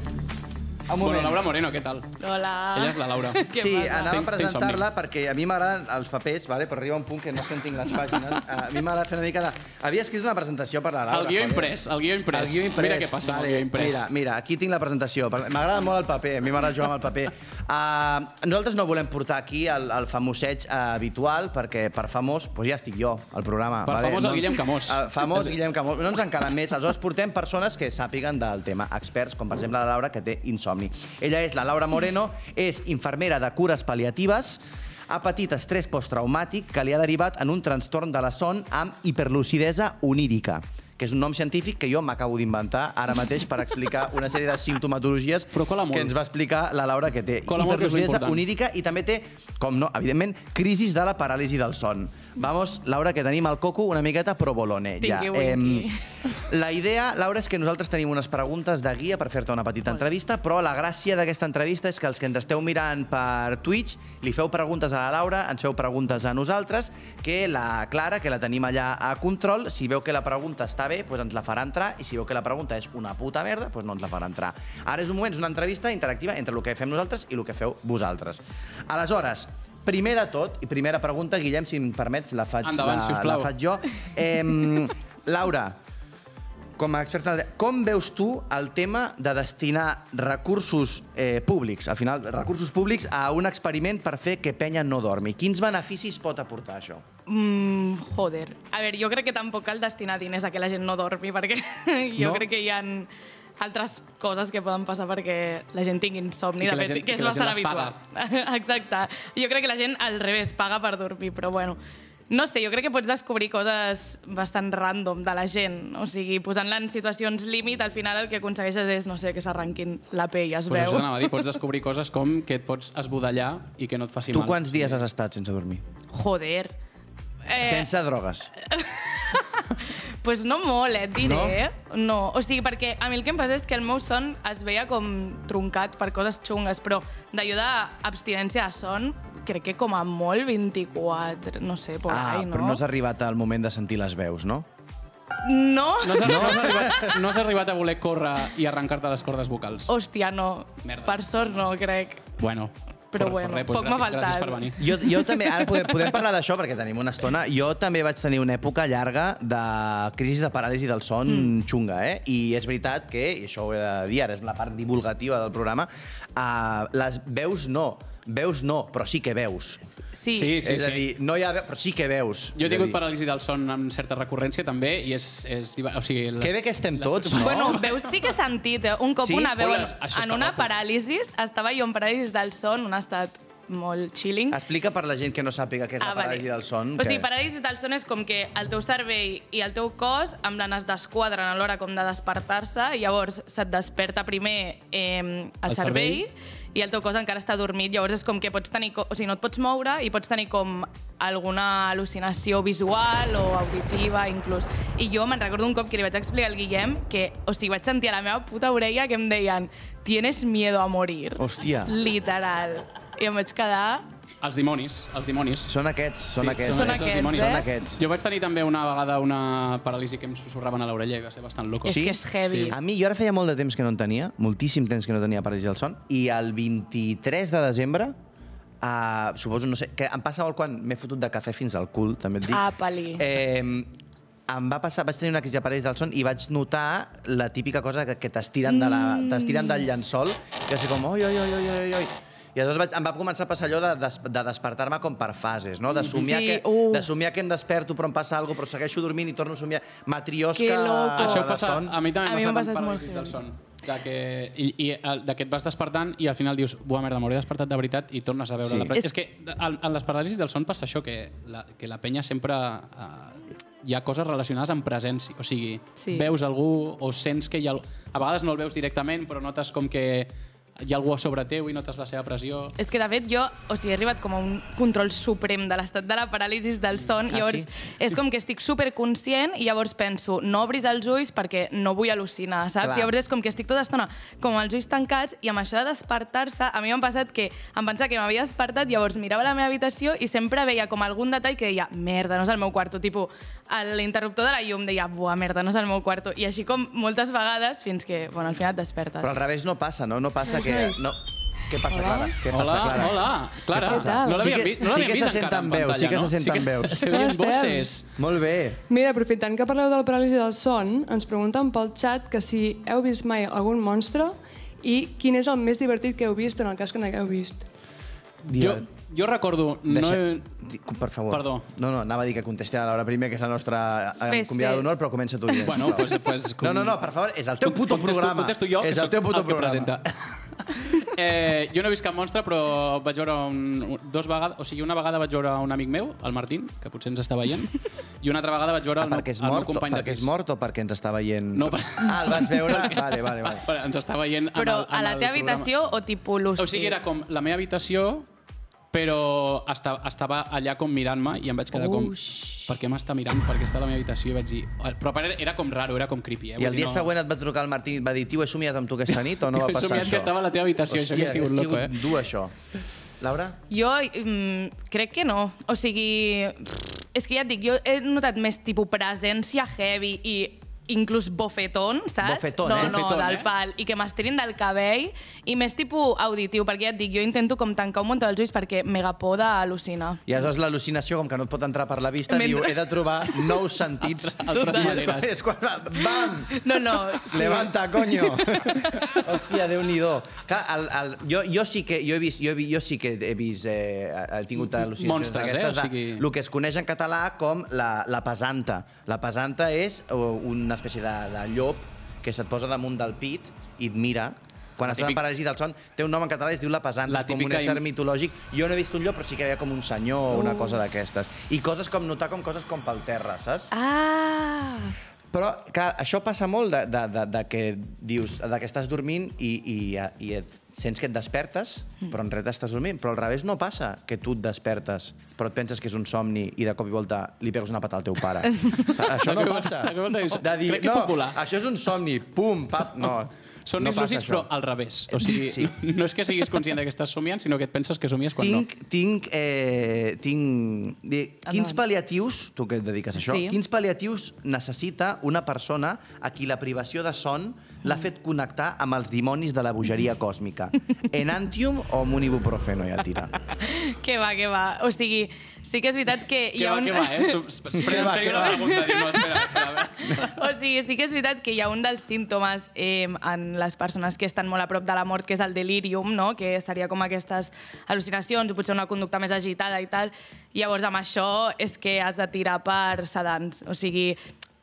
Un Bueno, moment. Laura Moreno, què tal? Hola. Ella és la Laura. Què sí, passa? anava a presentar-la perquè a mi m'agraden els papers, vale? però arriba un punt que no sentinc les pàgines. A mi m'agrada fer una mica de... Havia escrit una presentació per la Laura. El guió joder. imprès, el guió imprès. El guió imprès. Mira què passa amb el guió imprès. Mira, mira, aquí tinc la presentació. M'agrada molt el paper, a mi m'agrada jugar amb el paper. Uh, nosaltres no volem portar aquí el, el famoseig uh, habitual, perquè per famós doncs ja estic jo, al programa. Per famós, el Guillem Camós. El famós Guillem Camós. No ens en calen més. Aleshores portem persones que sàpiguen del tema, experts, com per exemple la Laura, que té insomni. Ella és la Laura Moreno, és infermera de cures pal·liatives, ha patit estrès posttraumàtic que li ha derivat en un trastorn de la son amb hiperlucidesa onírica que és un nom científic que jo m'acabo d'inventar ara mateix per explicar una sèrie de simptomatologies que ens va explicar la Laura que té que hiperlucidesa onírica i també té, com no, evidentment, crisis de la paràlisi del son. Vamos, Laura, que tenim el coco una miqueta provolone. Ja. Tingui winky. la idea, Laura, és que nosaltres tenim unes preguntes de guia per fer-te una petita entrevista, però la gràcia d'aquesta entrevista és que els que ens esteu mirant per Twitch li feu preguntes a la Laura, ens feu preguntes a nosaltres, que la Clara, que la tenim allà a control, si veu que la pregunta està bé, doncs ens la farà entrar, i si veu que la pregunta és una puta merda, doncs no ens la farà entrar. Ara és un moment, és una entrevista interactiva entre el que fem nosaltres i el que feu vosaltres. Aleshores, primer de tot, i primera pregunta, Guillem, si em permets, la faig, Endavant, la, la faig jo. Eh, Laura, com a experta, com veus tu el tema de destinar recursos eh, públics, al final, recursos públics a un experiment per fer que penya no dormi? Quins beneficis pot aportar això? Mm, joder. A veure, jo crec que tampoc cal destinar diners a que la gent no dormi, perquè jo No? crec que hi ha altres coses que poden passar perquè la gent tingui insomni, I que de fet, gent- que és que bastant habitual. Exacte. Jo crec que la gent, al revés, paga per dormir, però bueno, no sé, jo crec que pots descobrir coses bastant random de la gent. O sigui, posant-la en situacions límit, al final el que aconsegueixes és, no sé, que s'arrenquin la pell, es Pues veu. això t'anava a dir, pots descobrir coses com que et pots esbudellar i que no et faci Tu mal. quants dies has estat sense dormir? Joder. Eh, Sense drogues. pues no molt, eh, et diré. No? no? O sigui, perquè a mi el que em passa és que el meu son es veia com truncat per coses xungues, però d'allò d'abstinència de son, crec que com a molt 24, no sé, por ah, ahí, no? però no has arribat al moment de sentir les veus, no? No? No has, no? has, arribat, no has arribat a voler córrer i arrencar-te les cordes vocals. Hòstia, no. Merda. Per sort no, crec. Bueno, Però per- bueno, per res, doncs poc m'ha faltat. per venir. Jo, jo també, ara podem, podem parlar d'això perquè tenim una estona. Jo també vaig tenir una època llarga de crisi de paràlisi del son mm. xunga, eh? I és veritat que, i això ho he de dir, ara és la part divulgativa del programa, uh, les veus no, veus no, però sí que veus. Sí. Sí, sí, és a dir, no hi ha veu, però sí que veus. Jo he tingut paràlisi del son amb certa recurrència també i és... és o sigui, la, Que bé que estem tots, no? Bueno, veus, sí que he sentit, eh? Un cop Sí? una veu en, en una paràlisi, estava jo en paràlisi del son, un estat molt chilling. Explica per la gent que no sàpiga què és la paràlisi del son. Ah, O sigui, que... paràlisi del son és com que el teu cervell i el teu cos amb es desquadren a l'hora com de despertar-se i llavors se't desperta primer eh, el, El cervell, cervell. I el teu cos encara està dormit. Llavors és com que pots tenir... O sigui, no et pots moure i pots tenir com alguna al·lucinació visual o auditiva, inclús. I jo me'n recordo un cop que li vaig explicar al Guillem que, o sigui, vaig sentir a la meva puta orella que em deien «Tienes miedo a morir». Hòstia. Literal. I em vaig quedar... Els dimonis, els dimonis. Són aquests, són Sí, aquests. Són els aquests, dimonis. eh? Són aquests. Jo vaig tenir també una vegada una paràlisi que em susurraven a l'orella i va ser bastant loco. És que és heavy. Sí. A mi, jo ara feia molt de temps que no en tenia, moltíssim temps que no tenia paràlisi del son, i el 23 de desembre, uh, suposo, no sé, que em passa molt quan m'he fotut de cafè fins al cul, també et dic. Apa-li. Eh, em va passar, vaig tenir una crisi de paràlisi del son i vaig notar la típica cosa que, que t'estiren de la, Mm. t'estiren del llençol i va ser com, oi, oi, oi, oi, oi, oi. I aleshores vaig, em va començar a passar allò de, des, de despertar-me com per fases, no? De somiar, Sí, que, uh. de somiar que em desperto però em passa alguna cosa, però segueixo dormint i torno a somiar. Matriosca. Això de passa, son. a mi també m'ha passat passat amb paràlisis del son. De que, I, i de que et vas despertant i al final dius, buah, merda, m'hauré despertat de veritat i tornes a veure Sí. la... És... És- és que en, en les paràlisis del son passa això, que la, que la penya sempre... Uh, hi ha coses relacionades amb presència. O sigui, Sí. veus algú o sents que hi ha... al- A vegades no el veus directament, però notes com que hi ha algú a sobre teu i notes la seva pressió. És que, de fet, jo o sigui, he arribat com a un control suprem de l'estat de la paràlisi del son. Ah, llavors, sí? és com que estic superconscient i llavors penso, no obris els ulls perquè no vull al·lucinar, saps? Clar. Llavors és com que estic tota l'estona com els ulls tancats i amb això de despertar-se, a mi m'ha passat que em pensava que m'havia despertat, llavors mirava la meva habitació i sempre veia com algun detall que deia, merda, no és el meu quarto, tipus, a l'interruptor de la llum deia, buah, merda, no és el meu quarto. I així com moltes vegades fins que, bueno, al final et despertes. Però al revés no passa, no? No passa que que... nois. No. Què passa, Hola? Clara? Què passa, Hola, Clara? hola, Clara. Què tal? No l'havíem Sí vist, no sí que se vist encara senten en veus, pantalla, sí que no? se senten sí que veus. Se veien estem? voces. Molt bé. Mira, aprofitant que parleu de la paràlisi del son, ens pregunten pel xat que si heu vist mai algun monstre i quin és el més divertit que heu vist en el cas que n'hagueu vist. Jo, jo recordo... No Deixa... he... Di- Per favor. Perdó. No, no, anava a dir que contesti a la Laura primer, que és la nostra eh, Fes, convidada d'honor, però comença tu, Guillem. Bueno, pues, pues, No, no, no, per favor, és el teu puto Contesto- programa. Contesto jo, és que el teu puto el que programa. presenta. eh, jo no he vist cap monstre, però vaig veure un, dos vegades... O sigui, una vegada vaig veure un amic meu, el Martín, que potser ens està veient, i una altra vegada vaig veure Ah, el, meu, perquè és el meu mort, company de perquè pis. és mort o perquè ens està veient... No, per- Ah, el vas veure? vale, vale, vale. Però ens està veient en Però el, en a la el teva programa. habitació o tipus? O sigui, era com la meva habitació, però estava, estava allà com mirant-me i em vaig quedar com... Uix. Per què m'està mirant? Perquè està a la meva habitació i vaig dir... Però era, era com raro, era com creepy. Eh? I el dia següent et va trucar el Martín i et va dir tio, he somiat amb tu aquesta nit o no va He passar somiat això? que estava a la teva habitació, això hauria sigut loco, eh? dur, això. Laura? Jo mm, crec que no. O sigui, és que ja et dic, jo he notat més tipus presència heavy i inclús bofetón, saps? Bofetón, no, eh? no, Bofetón, del eh? pal. I que m'estirin del cabell. I més tipus auditiu, perquè ja et dic, jo intento com tancar un munt dels ulls perquè mega por d'al·lucinar. I aleshores l'al·lucinació, com que no et pot entrar per la vista, Mentre- diu, he de trobar nous sentits. Altres I és, quan- és quan... Bam! No, no. Sí. Levanta, coño! Hòstia, Déu-n'hi-do. Clar, el, el, jo, jo, sí que, jo, he vist, jo, he, vi- jo sí que he vist, eh, he tingut al·lucinacions Monstres, eh? O sigui- el que es coneix en català com la, la pesanta. La pesanta és una espècie de, de llop que se't posa damunt del pit i et mira quan estàs en paràlisi del son, té un nom en català i es diu la pesanta, La és com un típica ésser im- mitològic. Jo no he vist un llop, però sí que hi havia com un senyor o una cosa d'aquestes. I coses com notar com coses com pel terra, saps? Ah! Però, clar, això passa molt de, de, de, de que dius, de que estàs dormint i, i, i et sents que et despertes, però en realitat estàs dormint. Però al revés no passa, que tu et despertes, però et penses que és un somni i de cop i volta li pegues una pata al teu pare. això no passa. de dir- crec que no, popular." això és un somni, pum, pap, no. Són no no lúcids, però al revés. O sigui, Sí. no és que siguis conscient que estàs somiant, sinó que et penses que somies quan tinc, no. tinc, eh, tinc... Di, quins Endavant. pal·liatius, tu que et dediques a això, Sí. quins pal·liatius necessita una persona a qui la privació de son l'ha fet connectar amb els dimonis de la bogeria còsmica? Enantium o un ibuprofeno ja tira? Que va, que va. O sigui, sí que és veritat que hi Què ha va, un... què va, eh? Es Què pren en va, sèrio què la pregunta. No, espera, espera. O sigui, sí que és veritat que hi ha un dels símptomes eh, en les persones que estan molt a prop de la mort, que és el delirium, no? que seria com aquestes al·lucinacions, o potser una conducta més agitada i tal. Llavors, amb això és que has de tirar per sedants. O sigui,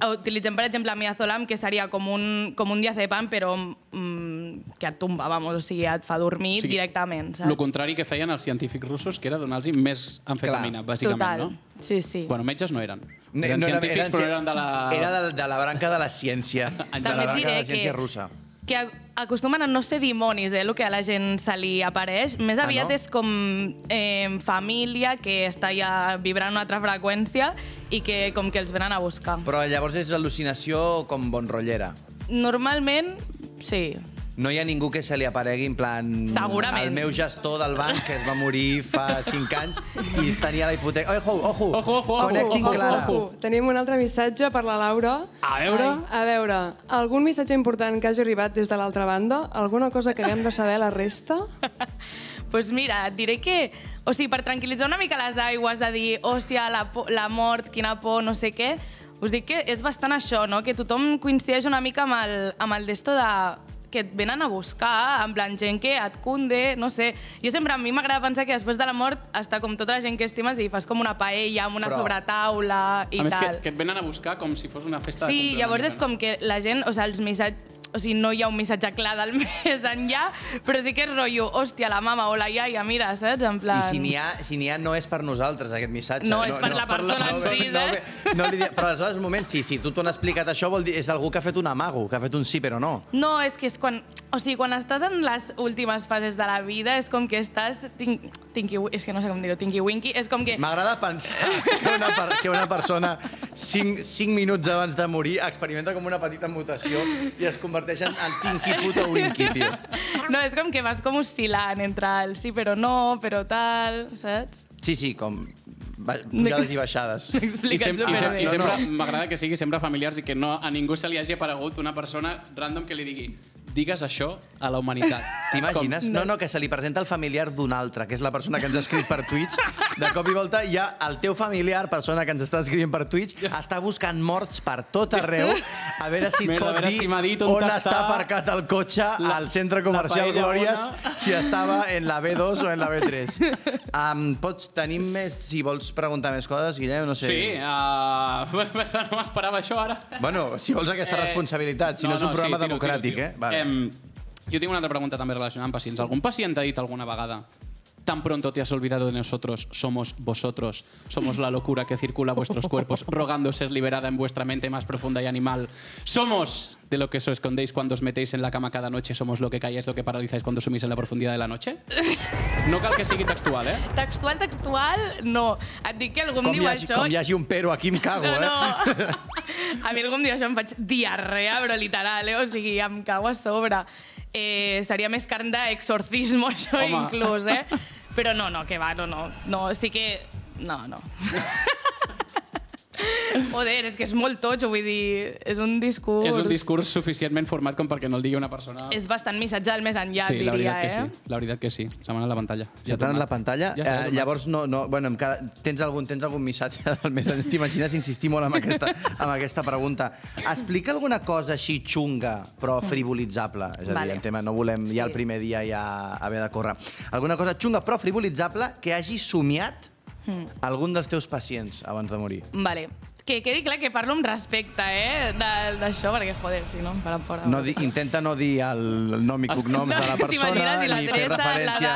utilitzem, per exemple, miazolam, que seria com un, com un diazepam, però mm, que et tomba, vamos, o sigui, et fa dormir O sigui, directament, saps? El contrari que feien els científics russos, que era donar-los més amfetamina, Clar. bàsicament, Total. no? Sí, sí. Bueno, metges no eren. No, Eren no era- científics, però eren de la... Era de, de la branca de la ciència. de la branca de la ciència que, russa. que a- acostumen a no ser dimonis, eh, el que a la gent se li apareix. Més Ah, aviat no? és com eh, família que està ja vibrant una altra freqüència i que com que els venen a buscar. Però llavors és al·lucinació com bon rotllera. Normalment, sí. No hi ha ningú que se li aparegui en plan... Segurament. El meu gestor del banc, que es va morir fa 5 anys i tenia la hipoteca... Ojo, ojo, Ojo, ojo, Connecting ojo, ojo, Clara. ojo. Tenim un altre missatge per la Laura. A veure... A veure, algun missatge important que hagi arribat des de l'altra banda? Alguna cosa que haguem de saber la resta? pues mira, et diré que... O sigui, per tranquil·litzar una mica les aigües, de dir, hòstia, la, por, la mort, quina por, no sé què, us dic que és bastant això, no? Que tothom coincideix una mica amb el, amb el d'esto de que et venen a buscar, en plan gent que et cunde, no sé. Jo sempre, a mi m'agrada pensar que després de la mort està com tota la gent que estimes i fas com una paella amb una Però- sobretaula i A més, que, tal. que et venen a buscar com si fos una festa de Sí, llavors és com que la gent, o sigui, els missatges o sigui, no hi ha un missatge clar del més enllà, però sí que és rotllo, hòstia, la mama o la iaia, mira, saps? En plan... I si n'hi ha, si ha, no és per nosaltres, aquest missatge. No, és per la persona en si, no, eh? no, no li di... Però aleshores, un moment, si, si tu t'ho han explicat això, vol dir és algú que ha fet un amago, que ha fet un sí però no. No, és que és quan... O sigui, quan estàs en les últimes fases de la vida, és com que estàs... Tinc, tinqui, és que no sé com dir-ho, tinqui-winqui, és com que... M'agrada pensar que una, per, que una persona 5, 5 minuts abans de morir experimenta com una petita mutació i es converteix en, en Tinky Puto Winky, tio. No, és com que vas com oscil·lant entre el sí però no, però tal, saps? Sí, sí, com pujades i baixades. I, sem i, sem i No, sempre no. m'agrada que sigui sempre familiars i que no, a ningú se li hagi aparegut una persona random que li digui digues això a la humanitat. T'imagines? No, no, que se li presenta el familiar d'un altre, que és la persona que ens ha escrit per Twitch. De cop i volta ha el teu familiar, persona que ens està escrivint per Twitch, està buscant morts per tot arreu, a veure si et Mira, pot dir si dit on on està està aparcat el cotxe la- al centre comercial Glòries, bona. si estava en la B2 o en la B3. Um, pots, tenim més, si vols preguntar més coses, Guillem, no sé. Sí, uh, no m'esperava això ara. Bueno, si vols aquesta responsabilitat, si no, és un programa tiro, democràtic, tiro, eh? tiro. Jo tinc una altra pregunta també relacionada amb pacients. Algun pacient t'ha dit alguna vegada Tan pronto te has olvidado de nosotros, somos vosotros, somos la locura que circula a vuestros cuerpos, rogando ser liberada en vuestra mente más profunda y animal. Somos de lo que os escondéis cuando os metéis en la cama cada noche, somos lo que calláis, lo que paralizáis cuando sumís en la profundidad de la noche. No cal que sigui textual, eh? Textual, textual, no. Et dic que algú em Com diu hi, hagi, això... com hi hagi un pero, aquí em cago, no, eh? no. A mi algú em diu això, em faig diarrea, però literal, eh? O sigui, em cago a sobre. Eh, seria més carn d'exorcismo, això, Home. inclús, eh? Però no, no, que va, no, no. No, sí que... No, no. Joder, és que és molt totxo, vull dir, és un discurs... És un discurs suficientment format com perquè no el digui una persona... És bastant missatge del més enllà, sí, la diria, veritat que eh? sí. La veritat que sí. Se m'ha anat la pantalla. Ja t'ha anat la pantalla? Ja eh, llavors, no, no, bueno, em queda, tens, algun, tens algun missatge del més enllà? T'imagines insistir molt amb aquesta, amb aquesta pregunta. Explica alguna cosa així xunga, però frivolitzable. És a dir, Vale. el tema, no volem ja Sí. el primer dia ja haver de córrer. Alguna cosa xunga, però frivolitzable, que hagi somiat algun dels teus pacients abans de morir. Vale. Que quedi clar que parlo amb respecte, eh, d'això, perquè, joder, si no, em faran fora. No di, intenta no dir el nom i cognoms de la persona, T'imagines? I ni fer referència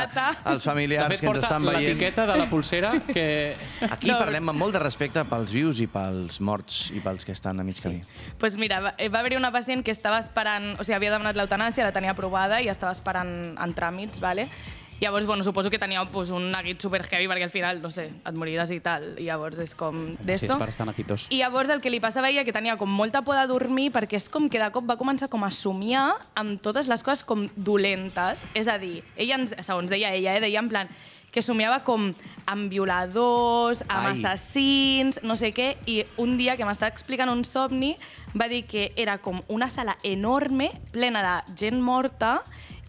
als familiars fet, que ens estan veient. l'etiqueta de la pulsera que... Aquí No, parlem amb molt de respecte pels vius i pels morts i pels que estan a mig camí. pues mira, va, va haver-hi una pacient que estava esperant, o sigui, havia demanat l'eutanàsia, la tenia aprovada i estava esperant en tràmits, vale? Llavors, bueno, suposo que tenia pues, un neguit super heavy perquè al final, no sé, et moriràs i tal. I llavors és com Sí, d'esto. nequitos. I llavors el que li passava a ella que tenia com molta por de dormir perquè és com que de cop va començar com a somiar amb totes les coses com dolentes. És a dir, ella, ens- segons deia ella, eh, deia en plan que somiava com amb violadors, amb Ai. assassins, no sé què, i un dia que m'estava explicant un somni va dir que era com una sala enorme, plena de gent morta,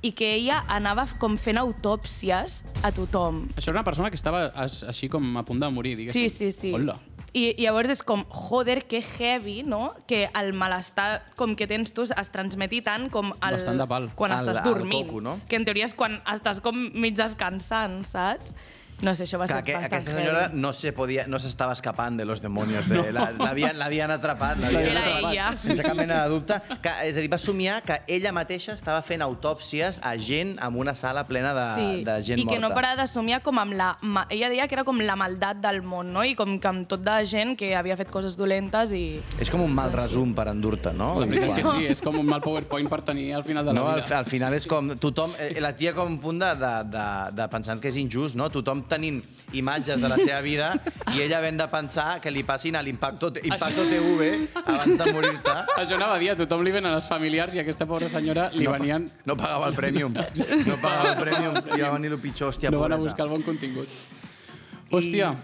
i que ella anava com fent autòpsies a tothom. Això era una persona que estava així com a punt de morir, diguéssim. Sí, sí, sí. Hola. I, I llavors és com, joder, que heavy, no? Que el malestar com que tens tu es transmeti tant com el, Bastant de pal. quan Al- estàs al dormint. coco, no? Que en teoria és quan estàs com mig descansant, saps? No sé, això va Clar, ser que bastant aquesta senyora heavy. no se podia, no s'estava escapant de los demonios. De, la- L'havien l'havien atrapat. l'havien Era atrapat, ella. Sense cap mena de dubte. Que, és a dir, va somiar que ella mateixa estava fent autòpsies a gent en una sala plena de, Sí, de gent i que morta. no parava de somiar com amb la... ma- Ella deia que era com la maldat del món, no? I com que amb tot de gent que havia fet coses dolentes i... És com un mal resum per endur-te, no? La veritat que Igual. sí, és com un mal PowerPoint per tenir al final de la No, al, vida. al final és com tothom, eh, la tia com un punt de, de, de, de pensant que és injust, no? Tothom tenint imatges de la seva vida i ella havent de pensar que li passin a l'impacto Impacto TV abans de morir-te. Això anava a dir, a tothom li venen els familiars i a aquesta pobra senyora li no, pa- venien... No pagava el prèmium. No pagava el prèmium i va venir el pitjor, hòstia, no van a buscar el bon contingut. Hòstia,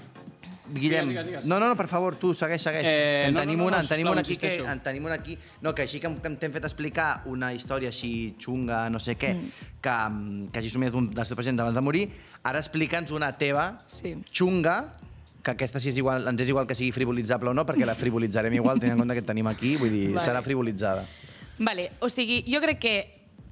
Guillem, Digues, digues, digues. no, no, no, per favor, tu, segueix, segueix. Eh, en no, tenim no, no, una, no, en tenim una aquí que, en tenim una aquí, no, que així que, que t'hem fet explicar una història així xunga, no sé què, que, mm, que hagi somiat un dels teus pacients abans de morir, ara explica'ns una teva Sí. xunga, que aquesta sí és igual, ens és igual que sigui frivolitzable o no, perquè la frivolitzarem igual, tenint en compte que et tenim aquí, vull dir, Vale. serà frivolitzada. Vale, o sigui, jo crec que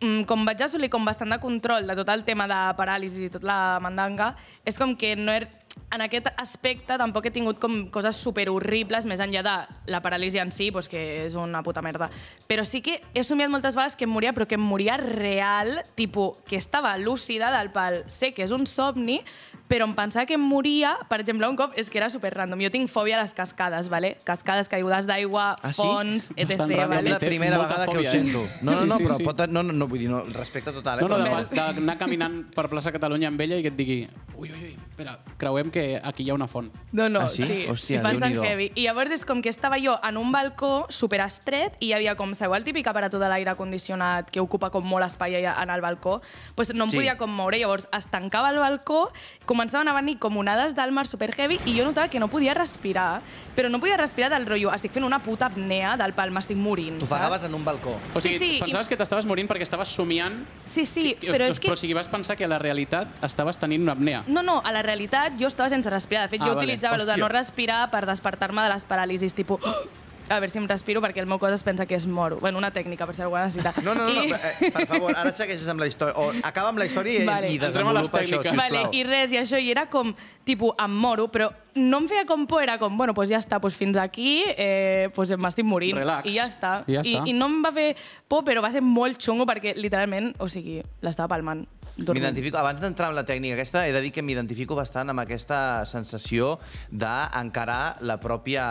mm, com vaig assolir com bastant de control de tot el tema de paràlisi i tot la mandanga, és com que no he, en aquest aspecte tampoc he tingut com coses super horribles, més enllà de la paràlisi en si, doncs que és una puta merda. Però sí que he somiat moltes vegades que em moria, però que em moria real, tipus, que estava lúcida del pal. Sé que és un somni, però em pensava que em moria, per exemple, un cop, és que era super random. Jo tinc fòbia a les cascades, ¿vale? Cascades, caigudes d'aigua, Ah, sí? fonts, etc. Random. És ¿vale? la primera molta vegada que ho eh? sento. No, no, Sí, no, sí, però sí. pot... No, no, no, vull dir, no, respecte total, eh? No, no, d'anar caminant per plaça Catalunya amb ella i que et digui ui, ui, ui, espera, creuer sabem que aquí hi ha una font. No, no, Ah, sí? sí, Hòstia, sí, bastant heavy. I llavors és com que estava jo en un balcó super estret i hi havia com, sabeu, el típic aparato de l'aire condicionat que ocupa com molt espai en el balcó? pues no em Sí. podia com moure, llavors es tancava el balcó, començaven a venir com onades del mar super heavy i jo notava que no podia respirar, però no podia respirar del rotllo, estic fent una puta apnea del pal, m'estic morint, T'ofegaves en un balcó. O sigui, Sí, sí, pensaves i- que t'estaves morint perquè estaves somiant, Sí, sí, i- però és que... però o sigui, vas pensar que a la realitat estaves tenint una apnea. No, no, a la realitat jo estava sense respirar. De fet, Ah, jo vale. utilitzava el de Hòstia. no respirar per despertar-me de les paràlisis, tipus... A veure si em respiro perquè el meu cos es pensa que és moro. Bueno, una tècnica, per si algú necessita. No, no, no, I... no eh, per favor, ara segueixes amb la història. O acaba amb la història i, Vale. i Entrem a les desenvolupa això, tècniques. sisplau. Vale, i res, i això, i era com, tipus, em moro, però no em feia com por, era com, bueno, doncs ja està, doncs fins aquí, eh, doncs m'estic morint. Relax. I ja està. I ja I, està. I no em va fer por, però va ser molt xungo perquè, literalment, o sigui, l'estava palmant. M'identifico, abans d'entrar en la tècnica aquesta, he de dir que m'identifico bastant amb aquesta sensació d'encarar la pròpia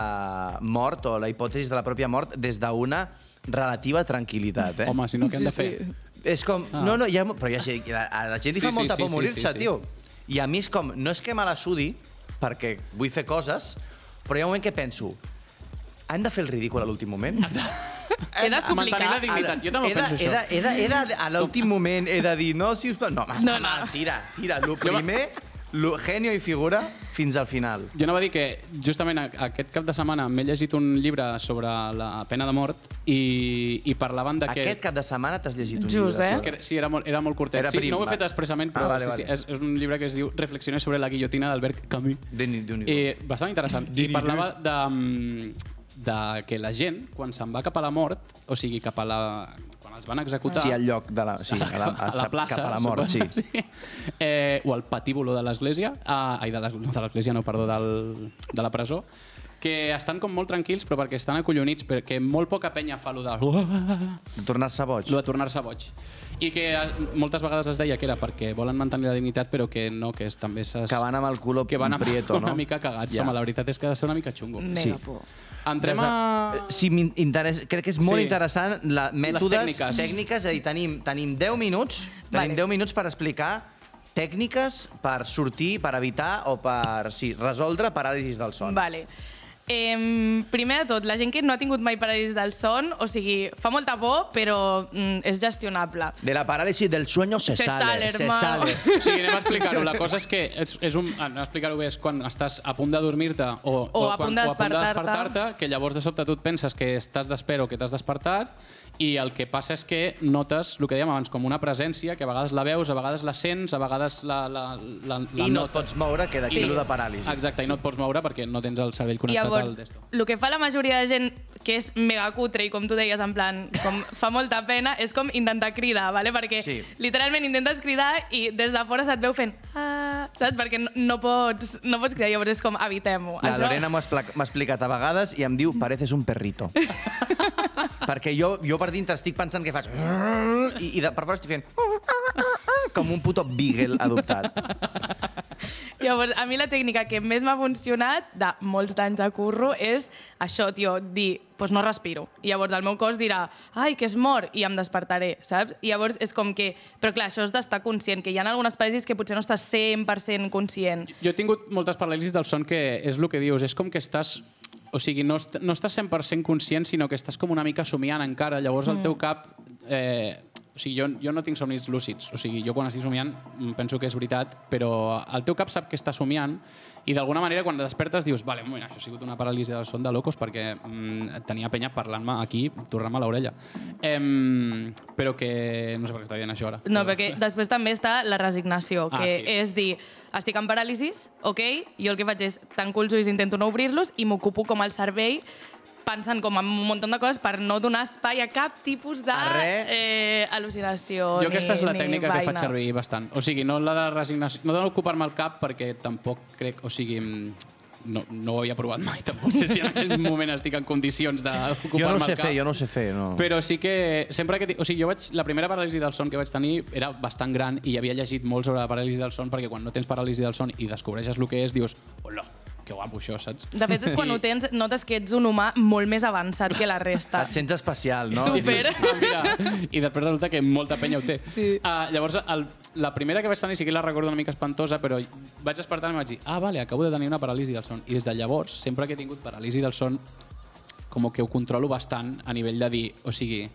mort o la hipòtesi de la pròpia mort des d'una relativa tranquil·litat. Eh? Home, si no, què hem de fer? És com... Ah. No, no, ja, però ja sé, a, a la gent li Sí, fa sí, molta sí, por sí, morir-se, sí, sí. tio. I a mi és com, no és que me la sudi, perquè vull fer coses, però hi ha un moment que penso, hem de fer el ridícul a l'últim moment? He de Mantenir suplicar. la dignitat. Jo també he de, penso he de, això. he de, he de, a l'últim moment he de dir, no, si us plau... No, home, No, no, no. no. tira, tira. Lo primer, lo genio i figura, fins al final. Jo anava a dir que justament a- aquest cap de setmana m'he llegit un llibre sobre la pena de mort i, i parlaven de que... Aquest cap de setmana t'has llegit un Just, llibre. eh? És que, sí, era molt, era molt curtet. Era sí, prim, no ho he va. fet expressament, però Ah, vale, sí, sí, vale. és, és un llibre que es diu Reflexiones sobre la guillotina d'Albert Camus. Déu-n'hi- Déu-n'hi-do. I bastant interessant. I parlava de, mm, de que la gent, quan se'n va cap a la mort, o sigui, cap a la... quan els van executar... Sí, al lloc de la... Sí, a la, a la plaça, Cap a la mort, sí. suposo, sí. Eh, o al patíbulo de l'església, ah, ai, de l'església, no, perdó, del, de la presó, que estan com molt tranquils, però perquè estan acollonits, perquè molt poca penya fa lo de... Tornar-se boig. Lo de tornar-se boig. I que eh, moltes vegades es deia que era perquè volen mantenir la dignitat, però que no, que és, també s'es... Que van amb el culo que van amb prieto, una no? mica cagats. Ja. Home, la veritat és que ha de ser una mica xungo. Mega Sí. por. Entrem de- a... Eh, Sí, crec que és molt Sí. interessant la, mètodes tècniques. tècniques. És a dir, tenim, tenim 10 minuts, tenim Vale. 10 minuts per explicar tècniques per sortir, per evitar o per sí, resoldre paràlisis del son. Vale. Eh, primer de tot, la gent que no ha tingut mai paràlisi del son, o sigui, fa molta por, però mm, és gestionable. De la parálisis del sueño se, Se sale, sale, se sale. O sigui, anem a explicar-ho. La cosa és que és, és un... Anem a explicar-ho bé, és quan estàs a punt de dormir-te o, O a quan, punt de o a punt de despertar-te. despertar-te, que llavors de sobte tu et penses que estàs d'espera o que t'has despertat i el que passa és que notes, el que dèiem abans, com una presència, que a vegades la veus, a vegades la sents, a vegades la, la, la, la I no et notes. pots moure, queda aquí Sí. sí. de paràlisi. Exacte, i no et pots moure perquè no tens el cervell connectat llavors, al desto. el que fa la majoria de gent que és mega cutre i com tu deies, en plan, com fa molta pena, és com intentar cridar, ¿vale? perquè Sí. literalment intentes cridar i des de fora se't veu fent ah, saps? Perquè no, no, pots, no pots cridar, llavors és com evitem-ho. La Lorena m'ha explicat a vegades i em diu, pareces un perrito. Perquè jo, jo per dintre estic pensant que faig... I, i de, per fora estic fent... Com un puto beagle adoptat. Llavors, a mi la tècnica que més m'ha funcionat de molts d'anys de curro és això, tio, dir, pues no respiro. I llavors el meu cos dirà, ai, que és mort, i em despertaré, saps? I llavors és com que... Però clar, això és d'estar conscient, que hi ha algunes paràlisis que potser no estàs 100% conscient. Jo he tingut moltes paràlisis del son que és el que dius, és com que estàs... O sigui, no, no estàs 100% conscient, sinó que estàs com una mica somiant encara. Llavors el teu cap... Eh, o sigui, jo, jo no tinc somnis lúcids. O sigui, jo quan estic somiant mm, penso que és veritat, però el teu cap sap que està somiant i d'alguna manera quan despertes dius vale, moment, això ha sigut una paràlisi del son de locos perquè mm, tenia penya parlant-me aquí, tornant-me a l'orella. Em, però que... No sé per què està dient això ara. No, perquè després també està la resignació, Ah, que sí. és dir, estic en paràlisis, ok, jo el que faig és tanco els ulls, intento no obrir-los i m'ocupo com el cervell pensant com en un munt de coses per no donar espai a cap tipus de eh, al·lucinació Jo aquesta és la ni tècnica que faig servir bastant. O sigui, no la de resignació, no d'ocupar-me el cap perquè tampoc crec, o sigui, mm, no, no ho havia provat mai, tampoc sé si en aquell moment estic en condicions d'ocupar-me Jo no ho el sé cap. fer, jo no sé fer. No. Però sí que sempre que... O sigui, jo vaig... La primera paràlisi del son que vaig tenir era bastant gran i havia llegit molt sobre la paràlisi del son perquè quan no tens paràlisi del son i descobreixes el que és, dius, hola, que guapo això, saps? De fet, quan ho tens, notes que ets un humà molt més avançat que la resta. Et sents especial, no? Super. I, dius, ah, mira, I després resulta que molta penya ho té. Sí. Uh, llavors, el, la primera que vaig tenir sí que la recordo una mica espantosa, però vaig despertar i em vaig dir, ah, vale, acabo de tenir una paràlisi del son. I des de llavors, sempre que he tingut paràlisi del son, com que ho controlo bastant a nivell de dir, o sigui,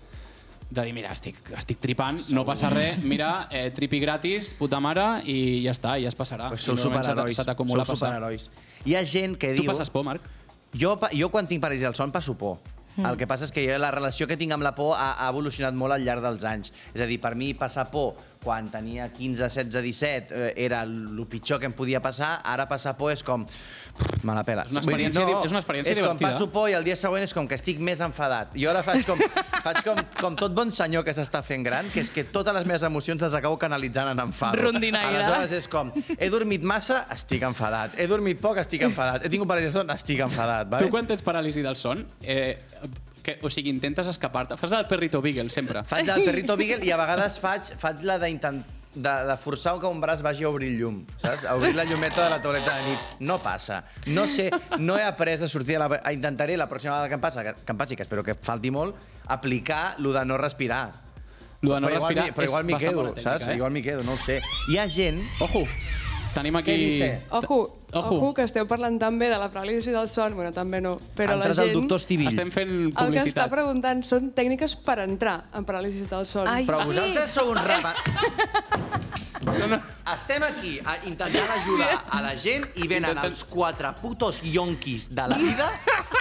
de dir, mira, estic, estic tripant, no passa res, mira, eh, tripi gratis, puta mare, i ja està, i ja es passarà. Pues sou superherois. Sou passar. superherois. Hi ha gent que Tu diu... passes por, Marc? Jo, jo quan tinc paràlisi del son passo por. Mm. El que passa és que jo, la relació que tinc amb la por ha, ha evolucionat molt al llarg dels anys. És a dir, per mi passar por quan tenia 15, 16, 17 eh, era el pitjor que em podia passar, ara passar por és com... pff, Me la pela. És una experiència Vull di- és una experiència és com divertida. passo por i el dia següent és com que estic més enfadat. Jo ara faig com, faig com, com tot bon senyor que s'està fent gran, que és que totes les meves emocions les acabo canalitzant en enfado. Rondinaire. Aleshores és com, he dormit massa, estic enfadat. He dormit poc, estic enfadat. He tingut paràlisi del son, estic enfadat. Tu Vale? quan tens paràlisi del son, eh, que, o sigui, intentes escapar-te, fas el perrito beagle sempre. Faig el perrito Beagle i a vegades faig, faig la d'intentar de, de forçar que un braç vagi a obrir el llum, saps? A obrir la llumeta de la tauleta de nit. No passa. No sé, no he après a sortir de la... Intentaré la pròxima vegada que em, passa, que, que em passi, que espero que falti molt, aplicar lo de no respirar. Lo de no però igual, respirar m'hi- però és igual m'hi bastant quedo, bona tècnica, saps? eh? Igual m'hi quedo, no ho sé. Hi ha gent... Ojo, tenim aquí... Ojo, Ojo. ojo, que esteu parlant també de la paràlisi del son, bueno, també no, però Ha la gent... el doctor Estivill. Estem fent El que està publicitat. preguntant són tècniques per entrar en paràlisi del son. Ai. Però vosaltres sou uns rapa... no. Estem aquí a intentant ajudar a la gent i venen Intenten- els quatre putos yonquis de la vida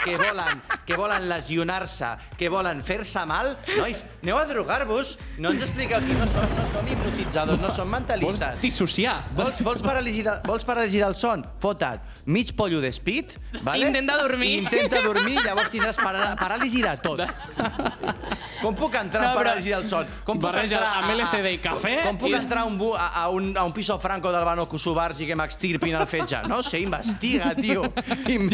que volen, que volen lesionar-se, que volen fer-se mal. Nois, aneu a drogar-vos. No ens expliqueu aquí, no som, no som hipnotitzadors, no som Vols mentalistes. dissociar? Vols, vols, paràlisi de, vols paràlisi del son? Fota't mig pollo d'espit, vale? Intenta dormir. I intenta dormir, llavors tindràs parà, paràlisi de tot. Com puc entrar No, en paràlisi del son? Com puc Barreja entrar amb LSD i cafè Com puc i- entrar a un, bu- a, a, un, a un piso franco del Bano Kosovar i que m'extirpin el fetge? No sé, investiga, tio. Im-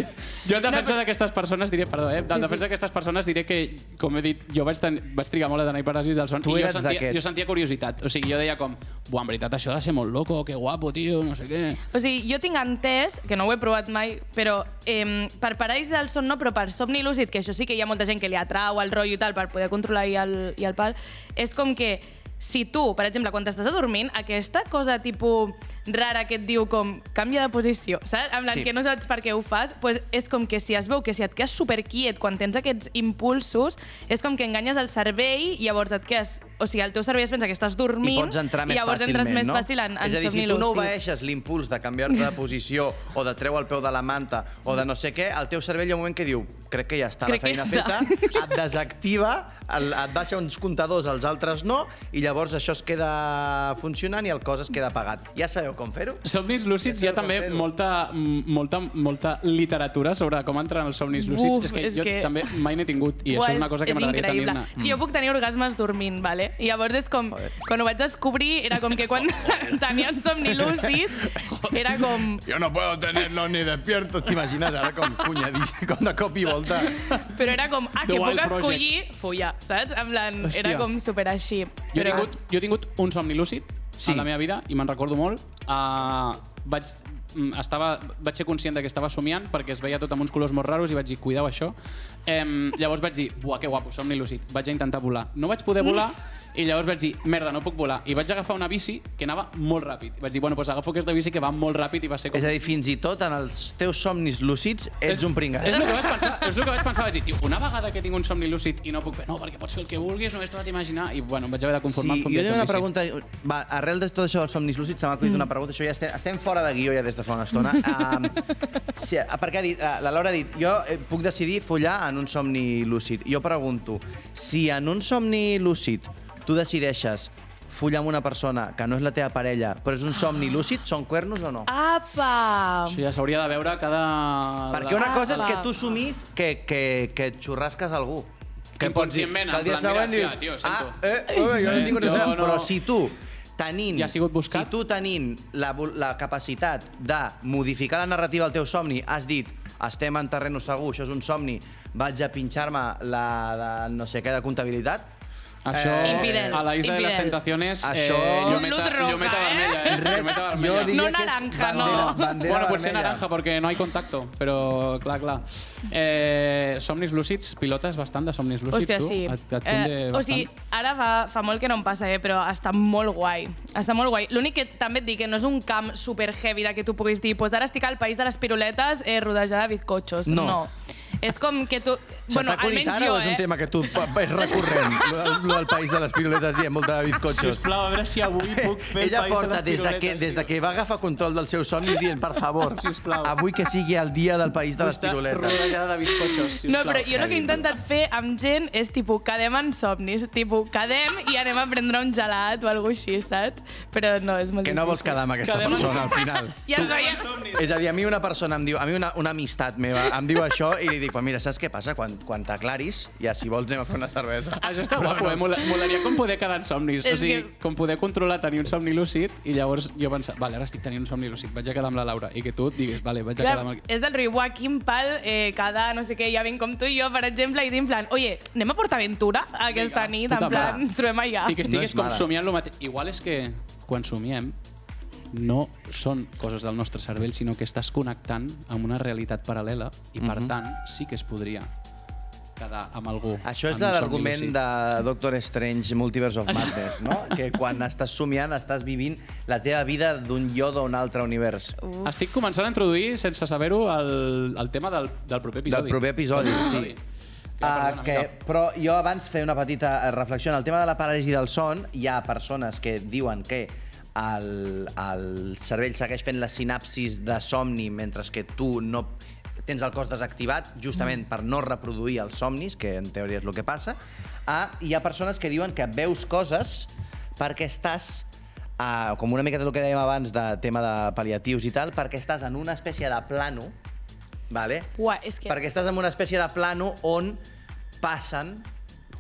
Jo en defensa d'aquestes persones diré, perdó, eh? En defensa d'aquestes persones diré que, com he dit, jo vaig, ten, vaig trigar molt a tenir paràlisi del son Tu i jo sentia, d'aquests. jo sentia curiositat. O sigui, jo deia com, buah, en veritat, això ha de ser molt loco, que guapo, tio, no sé què. O sigui, jo tinc entès, que no ho he provat mai, però eh, per paràlisi del son no, però per somni lúcid, que això sí que hi ha molta gent que li atrau el rotllo i tal, per poder controlar i el, i el pal, és com que si tu, per exemple, quan t'estàs adormint, aquesta cosa tipus rara que et diu com canvia de posició, saps? En plan, Sí. que no saps per què ho fas, pues és com que si es veu que si et quedes superquiet quan tens aquests impulsos, és com que enganyes el cervell i llavors et quedes... O sigui, el teu cervell es pensa que estàs I dormint pots entrar més i llavors fàcilment, entres més no? fàcil en, en És a dir, si tu no obeeixes l'impuls de canviar-te de posició o de treu el peu de la manta o de no sé què, el teu cervell hi ha un moment que diu crec que ja està Crec la feina feta, et desactiva, el, et baixa uns comptadors, els altres no, i llavors això es queda funcionant i el cos es queda apagat. Ja sabeu com fer-ho? Somnis lúcids, Ja hi ha també molta, molta, molta literatura sobre com entrar en els somnis lúcids. Uf, és que és jo que- també mai n'he tingut, i això és una cosa que m'agradaria tenir-ne. Sí, jo puc tenir orgasmes dormint, vale? I llavors és com, quan ho vaig descobrir, era com que quan tenia un somni lúcid, era com... Jo no puedo tenerlo ni despierto. T'imagines ara com punyadís, com de cop i volta. Però era com, ah, The que puc escollir follar, saps? En plan, Hòstia. era com super així. Jo he, tingut, jo he tingut un somni lúcid sí. En la meva vida i me'n recordo molt. Uh, vaig, mm, estava, vaig ser conscient de que estava somiant perquè es veia tot amb uns colors molt raros i vaig dir, cuidao això. Um, llavors vaig dir, buah, que guapo, somni lúcid. Vaig a intentar volar. No vaig poder volar i llavors vaig dir, merda, no puc volar. I vaig agafar una bici que anava molt ràpid. Vaig dir, bueno, doncs agafo aquesta bici que va molt ràpid i va ser com... És a dir, fins i tot en els teus somnis lúcids ets un pringat. És el que vaig pensar, és el que vaig pensar, vaig dir, tio, una vegada que tinc un somni lúcid i no puc fer, no, perquè pots fer el que vulguis, només t'ho has d'imaginar, i bueno, em vaig haver de conformar Sí, amb un viatge una pregunta... Va, arrel de tot això dels somnis lúcids, se m'ha acudit una pregunta. Això ja estem, estem fora de guió ja des de fa una estona. Um, sí, perquè ha dit, uh, la Laura ha dit, jo eh, puc decidir follar en un somni lúcid. Jo pregunto, si en un somni lúcid tu decideixes follar amb una persona que no és la teva parella, però és un somni lúcid, són cuernos o no? Apa! Això ja s'hauria de veure cada... Perquè una Ah, cosa és que tu sumis que, que, que et xurrasques algú. Que pots dir, que el dia següent dius, tio, ah, sento. eh, eh, jo no tinc res a Jo veure, no- però si tu tenint, Ja ha sigut buscat? si tu tenint la, la capacitat de modificar la narrativa del teu somni, has dit, estem en terreno segur, això és un somni, vaig a pinxar-me la de no sé què de comptabilitat, Això, Infidel, a la Isla de las infidel. Tentaciones, Això- eh, llumeta, Luz roja, llumeta eh? vermella, eh? Llumeta vermella. Jo diria No naranja, bandera, no. bandera bueno, potser vermella. naranja, perquè no hi contacto, però clar, clar. Eh, somnis lúcids, pilotes bastant de somnis lúcids, Hòstia, tu? sí. Et, et conde o sigui, ara fa, fa molt que no em passa, eh, però està molt guai. Està molt guai. L'únic que també et dic que no és un camp super heavy de que tu puguis dir pues ara estic al país de les piruletes eh, rodejada de bizcochos. No. no. És com que tu... Se t'ha acudit almenys ara jo, o és un eh? tema que tu és recurrent? Lo, del- del país de les piruletes i molt de bizcochos. Sisplau, a veure si avui puc fer Ella el país porta de les des de, que, des de que va agafar control dels seus somnis dient, per favor, Sisplau. avui que sigui el dia del país de les piruletes. Rodejada de bizcochos, sisplau. No, però jo el que he intentat fer amb gent és, tipus, quedem en somnis. Tipus, quedem i anem a prendre un gelat o alguna així, saps? Però no, és molt Que no vols quedar amb aquesta Quedem persona al final. Ja es veia... És a dir, a mi una persona em diu, a mi una, una amistat meva em diu això i li dic, pues mira, saps què passa? Quan, quan t'aclaris, ja si vols anem a fer una cervesa. Això està guapo, eh? Mola- Molaria com poder quedar en somnis. És o sigui, que- com poder controlar tenir un somni lúcid i llavors jo pensar, vale, ara estic tenint un somni lúcid, vaig a quedar amb la Laura. I que tu et diguis, vale, vaig a Clar, quedar amb el... és del "Buah, quin pal, eh, cada no sé què, ja vinc com tu i jo, per exemple, i dir en plan, oye, anem a Port Aventura aquesta Vinga, nit, en plan, ens trobem allà. I que estiguis és com mare. somiant el mateix. Igual és que quan somiem no són coses del nostre cervell, sinó que estàs connectant amb una realitat paral·lela i, per Mhm. tant, sí que es podria quedar amb algú. Això és l'argument de Doctor Strange Multiverse of Madness, no? que quan estàs somiant estàs vivint la teva vida d'un jo d'un altre univers. Estic començant a introduir, sense saber-ho, el, el tema del, del proper episodi. Del proper episodi, sí. Que, Uh, que, però jo abans fer una petita eh, reflexió. En el tema de la paràlisi del son, hi ha persones que diuen que el, el cervell segueix fent les sinapsis de somni mentre que tu no tens el cos desactivat justament per no reproduir els somnis, que en teoria és el que passa. Ah, hi ha persones que diuen que veus coses perquè estàs uh, com una mica del que dèiem abans de tema de pal·liatius i tal, perquè estàs en una espècie de plano, vale? Uah, és que... Perquè estàs en una espècie de plano on passen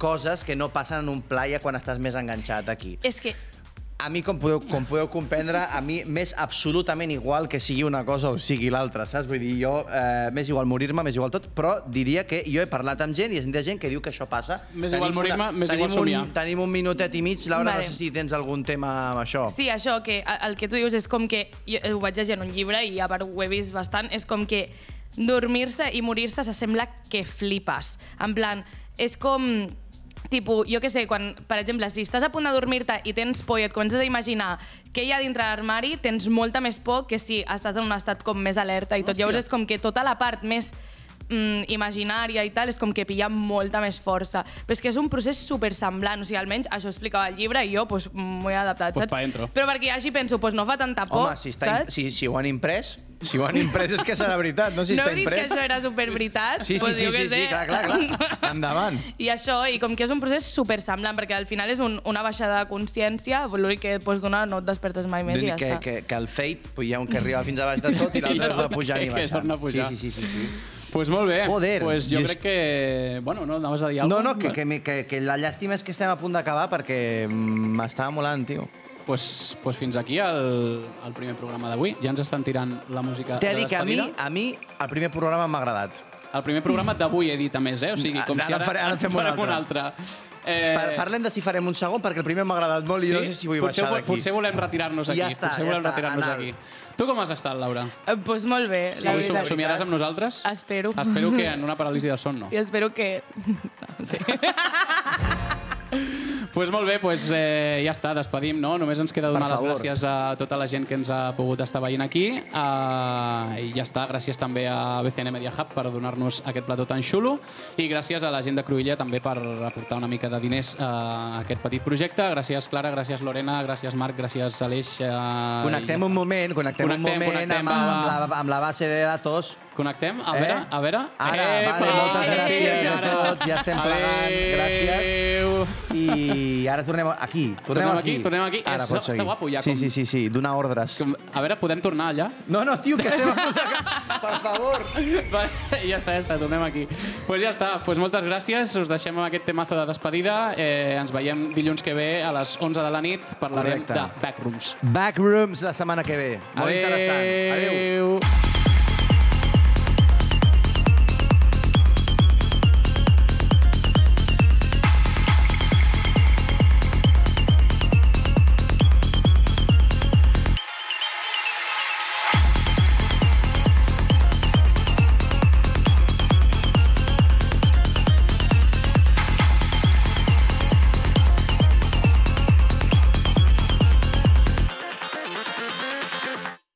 coses que no passen en un pla ja quan estàs més enganxat aquí. És que A mi, com podeu, com podeu comprendre, a mi m'és absolutament igual que sigui una cosa o sigui l'altra, saps? Vull dir, jo eh, m'és igual morir-me, m'és igual tot, però diria que jo he parlat amb gent i hi ha gent que diu que això passa. M'és igual morir-me, m'és igual somiar. Un, tenim un minutet i mig. Laura, Vale. no sé si tens algun tema amb això. Sí, això, que el que tu dius és com que, jo ho vaig llegir en un llibre i a part ho he vist bastant, és com que dormir-se i morir-se s'assembla que flipes. En plan, és com tipus, jo què sé, quan, per exemple, si estàs a punt de dormir-te i tens por i et comences a imaginar què hi ha dintre l'armari, tens molta més por que si estàs en un estat com més alerta i tot. Hòstia. Llavors és com que tota la part més mm, imaginària i tal, és com que pilla molta més força. Però és que és un procés super semblant, o sigui, almenys això explicava el llibre i jo pues, m'ho he adaptat, Pues saps? pa. Però perquè així penso, pues no fa tanta por, Home, si, està, saps? si, si ho han imprès, si ho han imprès és que serà veritat, no si no està heu dit imprès. que això era superveritat? Sí, sí, Pues sí, sí, sí, clar, clar, clar. Endavant. I això, i com que és un procés super semblant, perquè al final és un, una baixada de consciència, l'únic que pots donar no et despertes mai més i ja que, està. que, que el fate, pues hi ha un que arriba fins a baix de tot i l'altre es va pujant i que- que baixant. torna a pujar. Sí, sí, sí, sí, sí. Pues molt bé. Joder, Pues jo crec que... Bueno, no, anaves a dir No, alguna no, que, que, mi- que, que la llàstima és que estem a punt d'acabar perquè mm, m'estava molant, tio. Pues, pues fins aquí el, el primer programa d'avui. Ja ens estan tirant la música T'he de dir que a mi, despedida. a mi el primer programa m'ha agradat. El primer programa d'avui he dit, a més, eh? O sigui, com Ara si ara, ara en fem un farem un altre. Eh, Pa- Parlem de si farem un segon, perquè el primer m'ha agradat molt i no sé si vull potser, baixar vo- d'aquí. Potser volem retirar-nos aquí. Ja està, potser ja volem està, retirar-nos anal. aquí. Tu com has estat, Laura? Eh, pues molt bé, Sí, la Avui veritat. somiaràs amb nosaltres? Espero. Espero que en una paràlisi del son no. I espero que... No, sí. pues molt bé, pues, eh, ja està, despedim, no? Només ens queda donar les gràcies a tota la gent que ens ha pogut estar veient aquí. Uh, I ja està, gràcies també a BCN Media Hub per donar-nos aquest plató tan xulo i gràcies a la gent de Cruïlla també per aportar una mica de diners a aquest petit projecte. Gràcies, Clara, gràcies, Lorena, gràcies, Marc, gràcies, Aleix. Uh, Connectem un moment, connectem, un Connectem, moment connectem, amb, amb, la, amb la base de datos. Connectem? A Eh? veure, a veure. Ara, vale, moltes gràcies a tots, ja estem plegant, gràcies. I ara tornem aquí. Tornem, Tornem aquí, tornem aquí. Ara Això està guapo, ja, Sí, com- sí, sí, sí, donar ordres. Com- A veure, podem tornar allà? No, no, tio, que estem a punt de... Per favor. Vale, ja està, ja està, tornem aquí. Doncs pues ja està, pues moltes gràcies, us deixem amb aquest temazo de despedida. Eh, ens veiem dilluns que ve a les 11 de la nit, parlarem Correcte. de Backrooms. Backrooms la setmana que ve. Molt interessant. Adéu. Adéu.